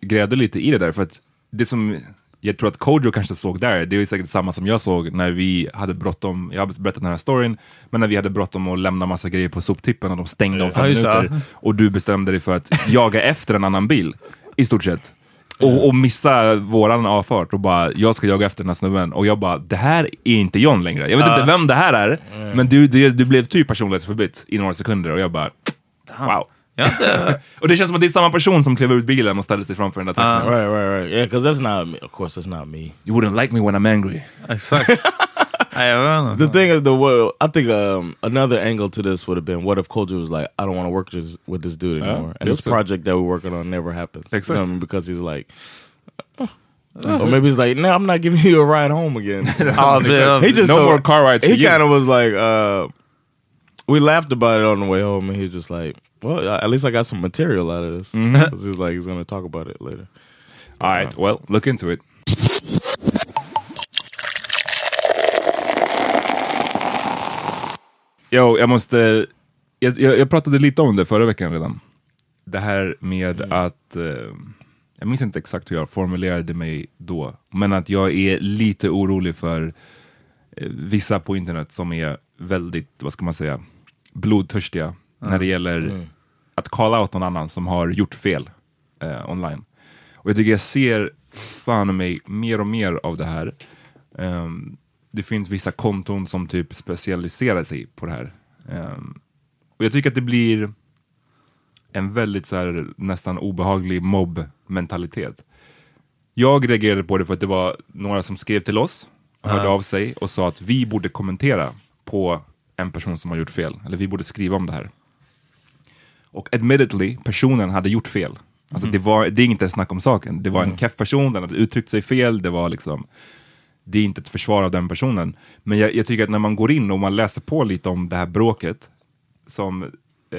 grävde lite i det där, för att det som jag tror att Kodjo kanske såg där, det är säkert samma som jag såg när vi hade bråttom, jag har berättat den här storyn, men när vi hade bråttom att lämna massa grejer på soptippen och de stängde om fem Ja, minuter och du bestämde dig för att jaga efter en annan bil, i stort sett. Och, och missa våran avfart och bara, jag ska jaga efter den här snubben. Och jag bara, det här är inte John längre. Jag vet inte vem det här är, men du, du, du blev typ personlighetsförbytt i några sekunder och jag bara, wow. Jag har inte... Och det känns som att det är samma person som klev ut bilen och ställde sig framför den där taxin. Ah. right, right, right. Yeah, because that's not me. Of course, that's not me. You wouldn't like me when I'm angry. Exakt. Nej, jag vet The thing is, the well, I think um, another angle to this would have been, what if Kojo was like, I don't want to work this, with this dude ah, anymore, and this project that we're working on never happens. You know I mean? Because he's like, uh, ah, uh. or maybe he's like, no, I'm not giving you a ride home again. Ja, det- he just No told- more car rides He kind of was like, uh, we laughed about it on the way home, and he was just like, well, at least I got some material out of this. Mm-hmm. 'Cause he's like, he's going to talk about it later. Alright, well, look into it. Jo, jag måste... Jag, jag, jag pratade lite om det förra veckan redan. Det här med att... Eh, jag minns inte exakt hur jag formulerade mig då, men att jag är lite orolig för eh, vissa på internet som är väldigt, vad ska man säga, blodtörstiga när det gäller att call out någon annan som har gjort fel eh, online. Och jag tycker jag ser fan mig mer och mer av det här. Ehm, det finns vissa konton som typ specialiserar sig på det här. Ehm, och jag tycker att det blir en väldigt så här, nästan obehaglig mobbmentalitet. Jag reagerade på det för att det var några som skrev till oss, hörde Ja. av sig och sa att vi borde kommentera på en person som har gjort fel. Eller vi borde skriva om det här. Och admittedly, personen hade gjort fel. Alltså Mhm. det, var, det är inte ett snack om saken. Det var en Mm. keff person, den hade uttryckt sig fel, det var liksom det är inte ett försvar av den personen. Men jag, jag tycker att när man går in och man läser på lite om det här bråket som eh,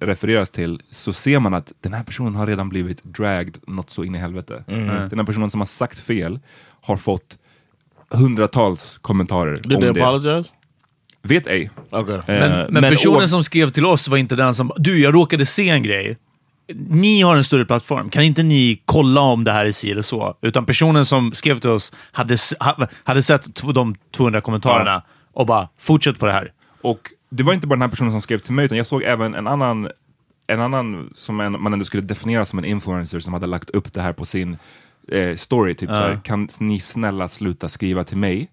refereras till, så ser man att den här personen har redan blivit dragged något så in i helvete. Mm. Den här personen som har sagt fel har fått hundratals kommentarer Did om they det. apologize? Vet ej. Okay. Eh, Men, men, personen å- som skrev till oss var inte den som du, jag råkade se en grej. Ni har en större plattform. Kan inte ni kolla om det här är si eller så? Utan personen som skrev till oss hade, hade sett de 200 kommentarerna och bara fortsätt på det här. Och det var inte bara den här personen som skrev till mig, utan jag såg även en annan, en annan som en, man ändå skulle definiera som en influencer som hade lagt upp det här på sin eh, story. Typ Ja. såhär, kan ni snälla sluta skriva till mig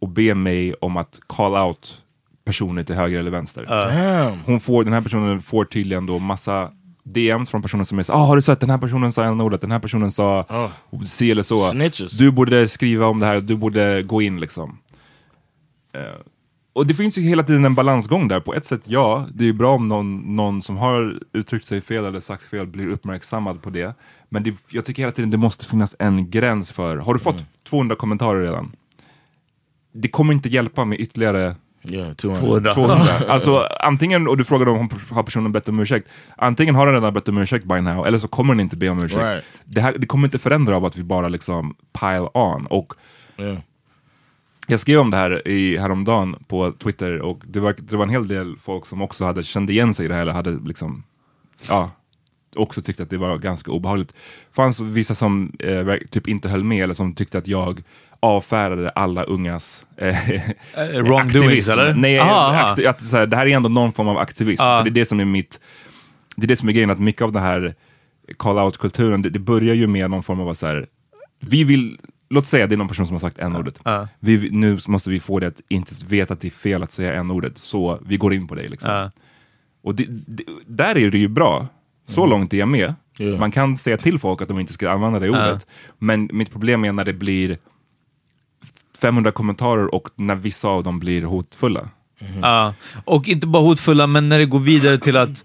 och be mig om att call out personer till höger eller vänster. Damn. Hon får, den här personen får tydligen då massa DMs från personer som är så ah, har du sett den här personen sa n-ordet, den här personen sa si eller så. Snitches. Du borde skriva om det här, du borde gå in liksom. Eh, och det finns ju hela tiden en balansgång där. På ett sätt, ja, det är bra om någon, någon som har uttryckt sig fel eller sagt fel blir uppmärksammad på det. Men det, jag tycker hela tiden det måste finnas en gräns för, har du fått 200 kommentarer redan? Det kommer inte hjälpa med ytterligare Yeah, 200. 200. Alltså antingen, och du frågade om har personen bett om ursäkt, antingen har den redan bett om ursäkt by now, eller så kommer den inte be om ursäkt. Right. Det, här, det kommer inte förändra av att vi bara liksom pile on. Och Yeah. jag skrev om det här i, häromdagen på Twitter och det var, det var en hel del folk som också hade kände igen sig i det här, eller hade liksom, ja, också tyckte att det var ganska obehagligt. fanns vissa som eh, typ inte höll med, eller som tyckte att jag avfärdade alla ungas eh, wrongdoings, aktivism. eller? Nej, Aha, aha. att, så här, det här är ändå någon form av aktivism. För det är det som är mitt, det är det som är grejen, att mycket av den här call-out-kulturen, det, det börjar ju med någon form av så här, vi vill, låt säga det är någon person som har sagt n-ordet. Ja. Vi, nu måste vi få det att inte veta att det är fel att säga n-ordet, så vi går in på det. Liksom. Ja. Och det, det, där är det ju bra. Så långt är jag med. Ja. Man kan säga till folk att de inte ska använda det ordet. Men mitt problem är när det blir 500 kommentarer och när vissa av dem blir hotfulla. Ja, och inte bara hotfulla, men när det går vidare till att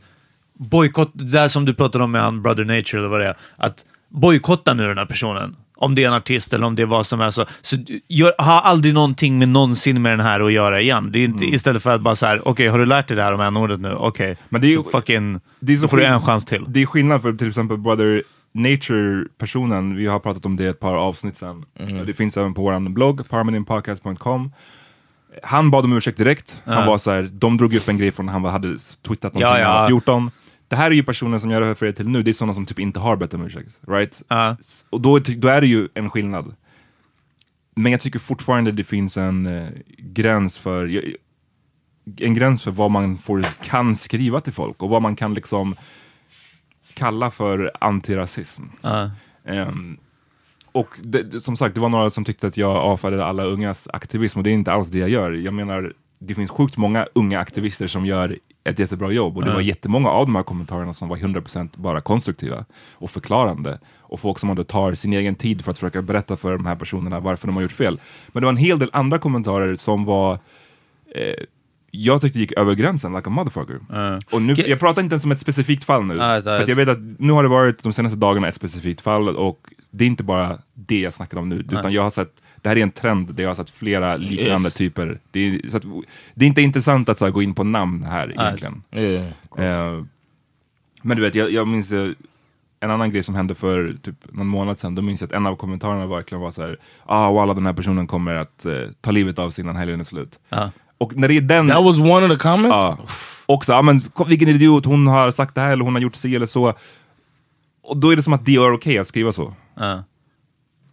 bojkotta, det där som du pratade om med han Brother Nature eller vad det är, att bojkotta nu den här personen. Om det är en artist eller om det är vad som är så. Så gör, ha aldrig någonting med någonsin med den här att göra igen. Det är inte, Istället för att bara så här, okej, har du lärt dig det här om n-ordet nu? Okej, Men det är ju- så fucking, Det är så får du en chans till. Det är skillnad för till exempel Brother Nature-personen, vi har pratat om det ett par avsnitt sedan. Det finns även på vår blogg, parmaninpodcast.com. Han bad om ursäkt direkt. Han var så här, de drog upp en grej från han hade twittrat någonting Ja, när ja. var 14. Det här är ju personer som jag refererar till nu, det är sådana som typ inte har bett om ursäkt. Right? S- Och då, då är det ju en skillnad. Men jag tycker fortfarande det finns en eh, gräns för en gräns för vad man får, kan skriva till folk och vad man kan liksom kalla för antirasism. Ja. Ehm, och det- som sagt, det var några som tyckte att jag avfärdade alla ungas aktivism och det är inte alls det jag gör. Jag menar, det finns sjukt många unga aktivister som gör ett jättebra jobb och det var jättemånga av de här kommentarerna som var 100% bara konstruktiva och förklarande och folk som ändå tar sin egen tid för att försöka berätta för de här personerna varför de har gjort fel. Men det var en hel del andra kommentarer som var eh, jag tyckte gick över gränsen like a motherfucker. Och nu, jag pratar inte ens om ett specifikt fall nu. Ett- för jag vet att nu har det varit de senaste dagarna ett specifikt fall och det är inte bara det jag snackar om nu. Utan jag har sett, det här är en trend där jag har sett flera liknande Yes. typer. Det är, så att, det är inte intressant att här, gå in på namn här egentligen. Yeah. Eh, men du vet, jag, jag minns eh, en annan grej som hände för typ någon månad sedan. Då minns jag att en av kommentarerna verkligen var så här, ah, walla den här personen kommer att eh, ta livet av sig innan helgen är slut. Ja. Och när det är den... That was one of the comments? Ja. Också, ja, men vilken idiot, hon har sagt det här eller hon har gjort sig eller så. Och då är det som att det är okej att skriva så. Ja.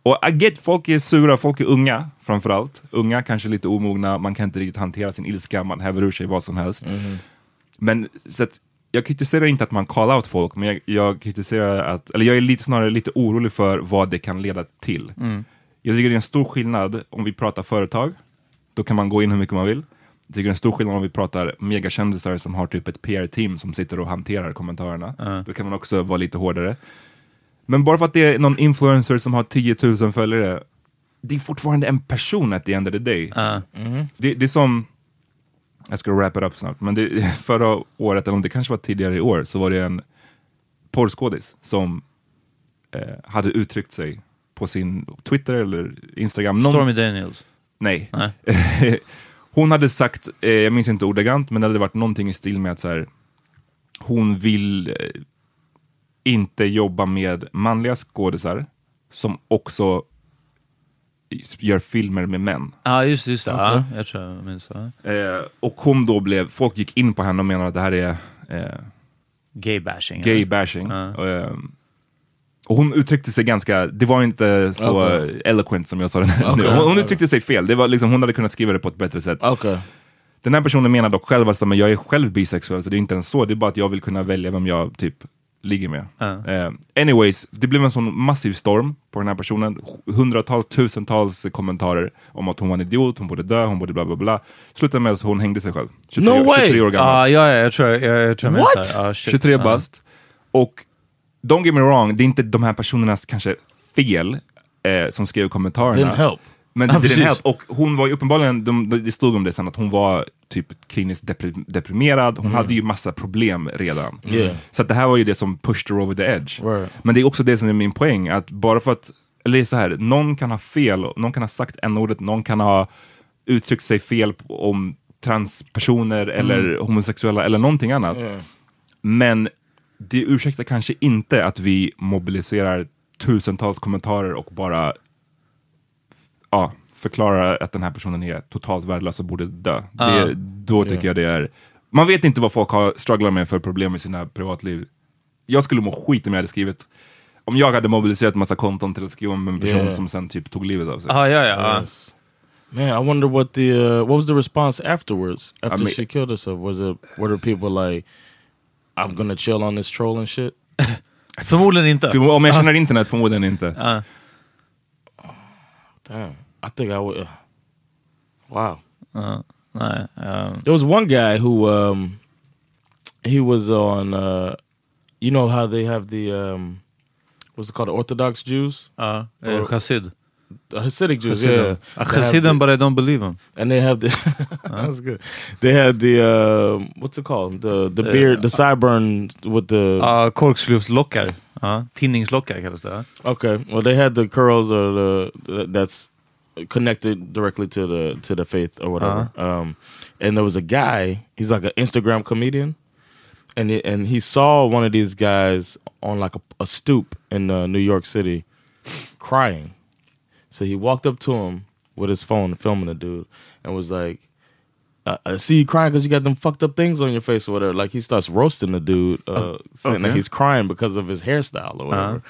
Och I get, folk är sura, folk är unga framförallt. Unga, kanske lite omogna, man kan inte riktigt hantera sin ilska, man häver ur sig vad som helst. Men så att, jag kritiserar inte att man call out folk, men jag, jag kritiserar att, eller jag är lite, snarare lite orolig för vad det kan leda till. Jag tycker det är en stor skillnad om vi pratar företag, Då kan man gå in hur mycket man vill. Jag tycker det är en stor skillnad om vi pratar megakändisar som har typ ett PR-team som sitter och hanterar kommentarerna. Då kan man också vara lite hårdare. Men bara för att det är någon influencer som har 10 000 följare, det är fortfarande en person at the end of the day. Det, det är som, jag ska wrap it up snart, men det, förra året, eller om det kanske var tidigare i år, så var det en porrskådis som eh, hade uttryckt sig på sin Twitter eller Instagram. Någon- Stormy Daniels. Nej. Nej. hon hade sagt, eh, jag minns inte ordagrant, men det hade varit någonting i stil med att så här, hon vill eh, inte jobba med manliga skådisar som också gör filmer med män. Ja, just det. Just det. Ja, jag tror jag minns. Ja. Eh, och hon då blev, folk gick in på henne och menade att det här är eh, gay eller? bashing. Ja. Eh, och hon uttryckte sig ganska, det var inte så eh, eloquent som jag sa det nu. Okej. Hon, hon uttryckte sig fel, det var liksom, hon hade kunnat skriva det på ett bättre sätt. Okay. Den här personen menar dock själv att men jag är själv bisexuell, så det är inte ens så, det är bara att jag vill kunna välja vem jag typ ligger med. Eh, anyways, det blev en sån massiv storm på den här personen. Hundratals, tusentals kommentarer om att hon var en idiot, hon borde dö, hon borde bla bla bla. Slutade med att hon hängde sig själv. 23, No way! 23 år gammal. Ja, ja, ja, jag tror jag, jag, tror jag What? Ja, shit. 23 Ja. bast. Och don't get me wrong, det är inte de här personernas kanske fel eh, som skrev kommentarerna. Men Ja, det help. Och hon var ju uppenbarligen, de, de, det stod om det sen, att hon var typ kliniskt depri- deprimerad. Hon hade ju massa problem redan. Yeah. Så det här var ju det som pushed her over the edge. Right. Men det är också det som är min poäng, att bara för att, eller är så här, någon kan ha fel, någon kan ha sagt n-ordet, någon kan ha uttryckt sig fel om transpersoner eller homosexuella eller någonting annat. Men det ursäktar kanske inte att vi mobiliserar tusentals kommentarer och bara ja, förklarar att den här personen är totalt värdelös och borde dö. Det, då tycker jag det är... Man vet inte vad folk har strugglar med för problem i sina privatliv. Jag skulle må skit om jag hade skrivit om jag hade mobiliserat massa konton till att skriva om en person Yeah. som sen typ tog livet av sig. Ja, ja, ja. Yes. Man, I wonder what the uh, what was the response afterwards after mean- she killed herself? Was it were the people like, I'm gonna chill on this troll and shit? Förmodligen inte. För om jag känner internet förmodligen inte. Ja. Damn, I think I would. Uh, wow. Nej, ja. There was one guy who um he was on uh you know how they have the um what's it called the Orthodox Jews? Ja, eh, Chassid. The Hasidic Jews, Chassidim. yeah. A They have Chassidim, the- but I don't believe them. and they have the that's good. They had the um what's it called? The the beard the sideburn with the korkslufslockar. Ja, tinningslockar kallas det. ja. Okay. Well, they had the curls or the that's connected directly to the to the faith or whatever. Um, and there was a guy. He's like an Instagram comedian, and he, and he saw one of these guys on like a, a stoop in uh, New York City, crying. So he walked up to him with his phone, filming the dude, and was like. Uh, I see you crying because you got them fucked up things on your face or whatever. Like he starts roasting the dude, uh, saying that he's crying because of his hairstyle or whatever.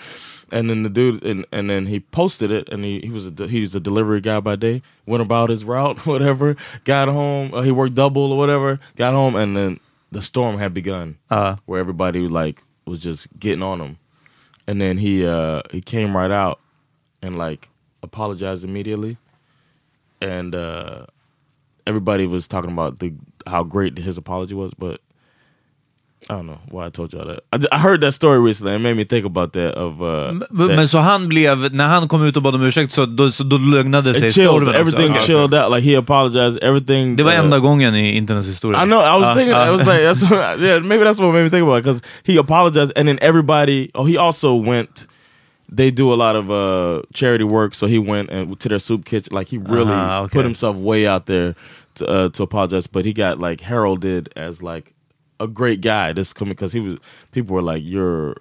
And then the dude, and, and then he posted it, and he, he was a he was a delivery guy by day. Went about his route, whatever. Got home, uh, he worked double or whatever. Got home, and then the storm had begun, Ja. where everybody like was just getting on him. And then he uh, he came right out and like apologized immediately, and uh, everybody was talking about the how great his apology was, but. I don't know why I told y'all that. I, I heard that story recently. It made me think about that. Of uh, Men, that- men så han blev, när han kom ut och bad om ursäkt så då, så då lugnade sig chilled. stormen. Everything chilled out. Like he apologized. Everything. Det var uh, enda gången i internets historia. I know. I was Ja, thinking. ja. I was like, that's what, yeah. Maybe that's what made me think about it because he apologized, and then everybody. Oh, he also went. They do a lot of uh, charity work, so he went and to their soup kitchen. Like he really Ah, okay. put himself way out there to uh, to apologize, but he got like heralded as like a great guy. This coming because he was. People were like, "Your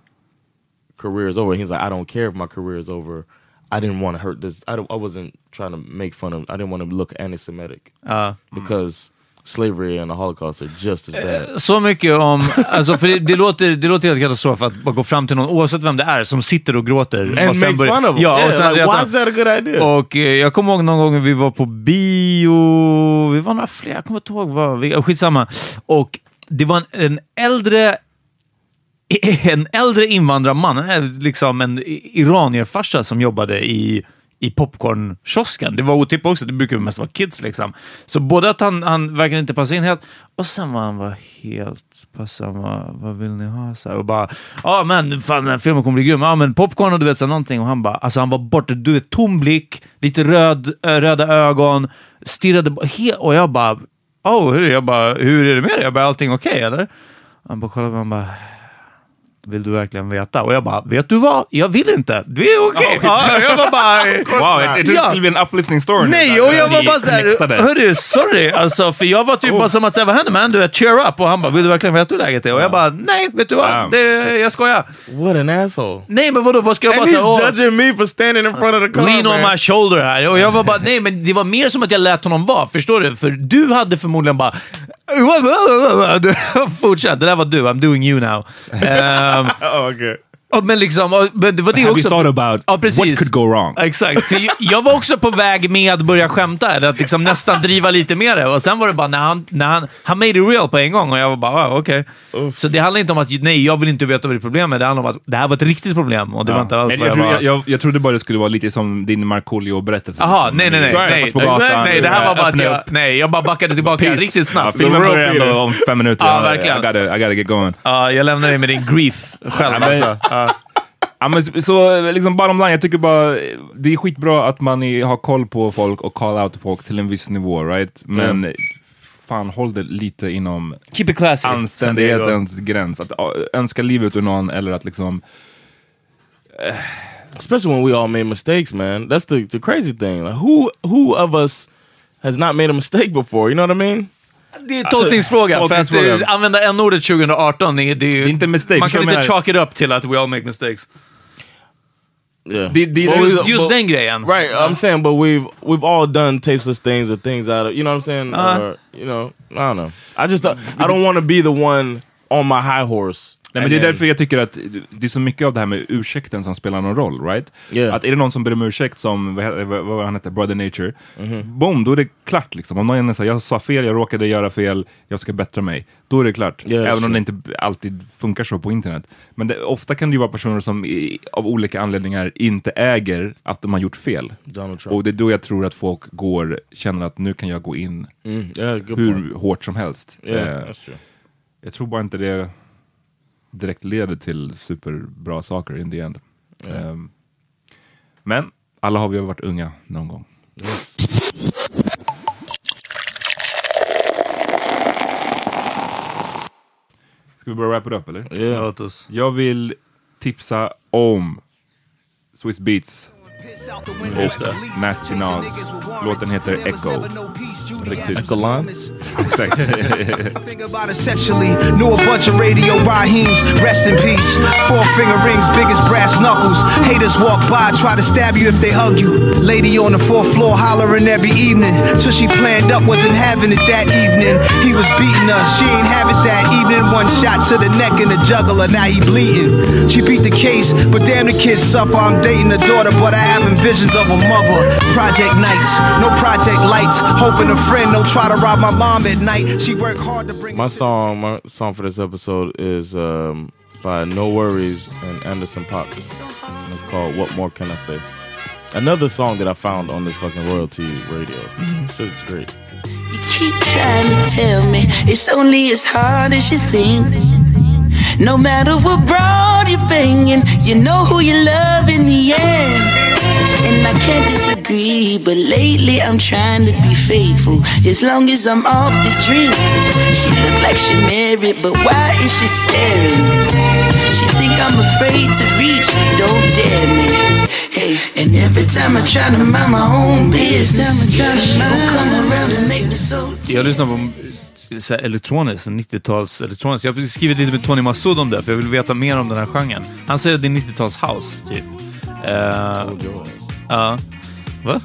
career is over." He's like, "I don't care if my career is over. I didn't want to hurt this. I don't, I wasn't trying to make fun of. I didn't want to look anti-Semitic Ja. because slavery and the Holocaust are just as bad." Så mycket om, alltså för det, det, låter, det låter helt katastrof att bara gå fram till någon, oavsett vem det är, som sitter och gråter. And och sen make fun of. Ja, Yeah, och sen like, why is that a good idea? Och eh, jag kommer ihåg någon gång vi var på bio, vi var några fler, jag kommer inte ihåg vad, vi, skitsamma. Och det var en, en äldre en äldre invandrarman, en, liksom en iranierfarsa som jobbade i, i popcornkiosken. Det var otippat också, det brukar mest vara kids liksom. Så både att han, han verkligen inte passa in helt, och sen var han var helt passa, vad, vad vill ni ha? Så här, och bara, ja men fan den här filmen kommer bli grym. Ja men popcorn och du vet så här, någonting. Och han bara, alltså han var borta, du vet tom blick, lite röd, röda ögon, stirrade helt, och jag bara, oh, hur, jag bara, hur är det med dig? Jag bara, allting okej eller? Han bara kollade på mig och bara, vill du verkligen veta? Och jag bara, vet du vad? Jag vill inte. Det är okej. Ja, jag var bara... Wow, det skulle bli en uplifting story. Nej, och jag var bara såhär, hörru, sorry. Alltså, för jag var typ bara som att säga, vad händer man? Du vet, cheer up. Och han bara, vill du verkligen veta hur läget är? Och jag bara, nej, vet du vad? Det, jag skojar. What an asshole. Nej, men vadå, vad ska jag And bara säga? he's Åh, judging me for standing in front of the car, Lean on man. my shoulder här. Och jag var bara, nej, men det var mer som att jag lät honom vara. Förstår du? För du hade förmodligen bara... Fortsätt, det där var du. I'm doing you now. Ehm, Oh, okay. Och, men liksom, och, men det var det också. thought about Ja, precis. what could go wrong? Exakt. För jag- var också på väg med att börja skämta, eller att liksom nästan driva lite med det. Och sen var det bara när han, när han, han made it real på en gång och jag var bara, ah, okej. Så det handlar inte om att, nej, jag vill inte veta vad det är problem är. Det handlar om att det här var ett riktigt problem och det var inte alls vad jag, jag tror, var... jag, jag, jag trodde bara det skulle vara lite som din Markoolio-berättelse. Jaha, liksom. nej, nej, nej. Nej, nej, nej, det här var bara att jag, upp. nej, jag bara backade tillbaka Peace. riktigt snabbt. Ja, filmen börjar ändå om fem minuter. Ja, verkligen. I gotta, I gotta get going. Ja, jag lämnar dig med din grief själv Ja, alltså. Ja. Men så- så liksom bottom line, jag tycker bara det är skitbra att man är, har koll på folk och call out folk till en viss nivå, right? Men fan, håll det lite inom Keep it classy. anständighetens gräns. Att önska livet ur någon eller att liksom... Especially when we all made mistakes, man. That's the, the crazy thing. Like, who who of us has not made a mistake before? You know what I mean? Det är tolkningsfråga. För att tolkningsfråga. eh, använda n-ordet 2018, det är, det är, inte mistake, Man kan inte chalk it up till att we all make mistakes. Yeah. Det, Well, Just, just but- den grejen. Right, I'm saying, but we've we've all done tasteless things or things out of you know what I'm saying, Uh-huh. or you know, I don't know. I just I don't want to be the one on my high horse. Nej, men det är därför jag tycker att det är så mycket av det här med ursäkten som spelar någon roll, right? Yeah. Att är det någon som ber om ursäkt som, vad, vad, vad han heter, Brother Nature, Mhm. boom, då är det klart liksom. Om någon säger jag sa fel, jag råkade göra fel, jag ska bättra mig. Då är det klart. Yeah, Även om sure. det inte alltid funkar så på internet. Men det, ofta kan det ju vara personer som i, av olika anledningar inte äger att de har gjort fel. Och det är då jag tror att folk går, känner att nu kan jag gå in Mm, yeah, hur point. hårt som helst. Eh, jag tror bara inte det direkt leder till superbra saker in the end. Ehm, men alla har vi varit unga någon gång. Ska vi börja wrap it up eller? Yeah. Låt oss. Jag vill tipsa om Swiss Beats. Det. Nasty Nas. Låten heter Echo. Riktigt. Ecoline? Exakt. Think about it sexually. Knew a bunch of radio Raheems. Rest in peace. Four finger rings, biggest brass knuckles. Haters walk by, try to stab you if they hug you. Lady on the fourth floor hollering every evening. Till she planned up, wasn't having it that evening. He was beating her, she ain't have it that evening. One shot to the neck and the jugular, now he bleeding. She beat the case, but damn the kids suffer. I'm dating the daughter, but I having visions of a mother. Project nights, no project lights. Hoping a friend don't try to rob my mom at night. She worked hard to bring My song, my song for this episode is um, by No Worries and Anderson Pop. And it's called What More Can I Say? Another song that I found on this fucking royalty radio. So it's great. You keep trying to tell me it's only as hard as you think. No matter what broad you're banging, you know who you love in the end. And I can't disagree, but lately I'm trying to be faithful as long as I'm off the drink. She look like she married, but why is she staring? She think I'm afraid to reach, don't dare me. Hey, and every time I try to mind my own business, she gon' come around and make me so Jag lyssnar på så här elektroniskt, 90-tals elektroniskt. Jag har skrivit lite med Tony Massoud om det, för jag vill veta mer om den här genren. Han säger att det är 90-tals house, typ. Uh, Ja. Va?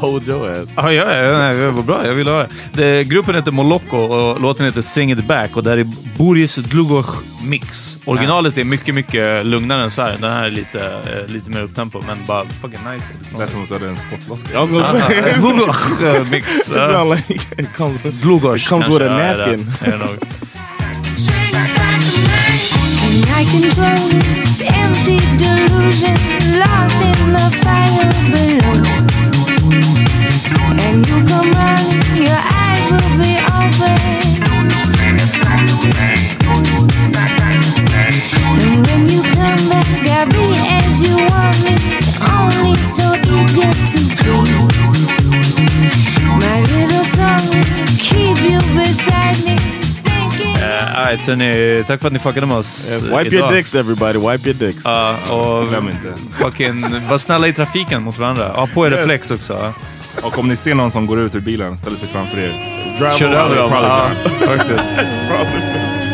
Told your ass. Ja, ja, ja, nej, det var bra. Jag vill ha det. Gruppen heter Moloko och låten heter Sing It Back och det här är Boris Dlugoš mix. Originalet är mycket, mycket lugnare än så här. Den här är lite, eh, lite mer upptempo, men bara fucking nice. Lät som att du hade en spottloska. Gonna say. Dlugoš eh, mix. It sound like it comes, with a napkin. I control this empty delusion, lost in the fire below. And you come running, your eyes will be open. And when you come back, I'll be as you want me, only so eager to please. My little song, keep you beside me. Uh, Alright hörni, tack för att ni fuckade med oss Yes, eh, wipe idag. your dicks everybody, wipe your dicks. Ja, och Glöm inte. fucking, var snälla i trafiken mot varandra. Ha på er Yes. reflex också. Och om ni ser någon som går ut ur bilen, ställer sig framför er. Drive Kör över dem.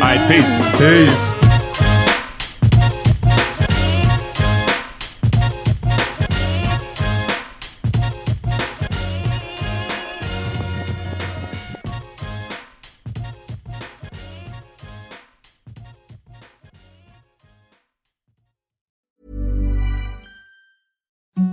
Alright, peace. Peace.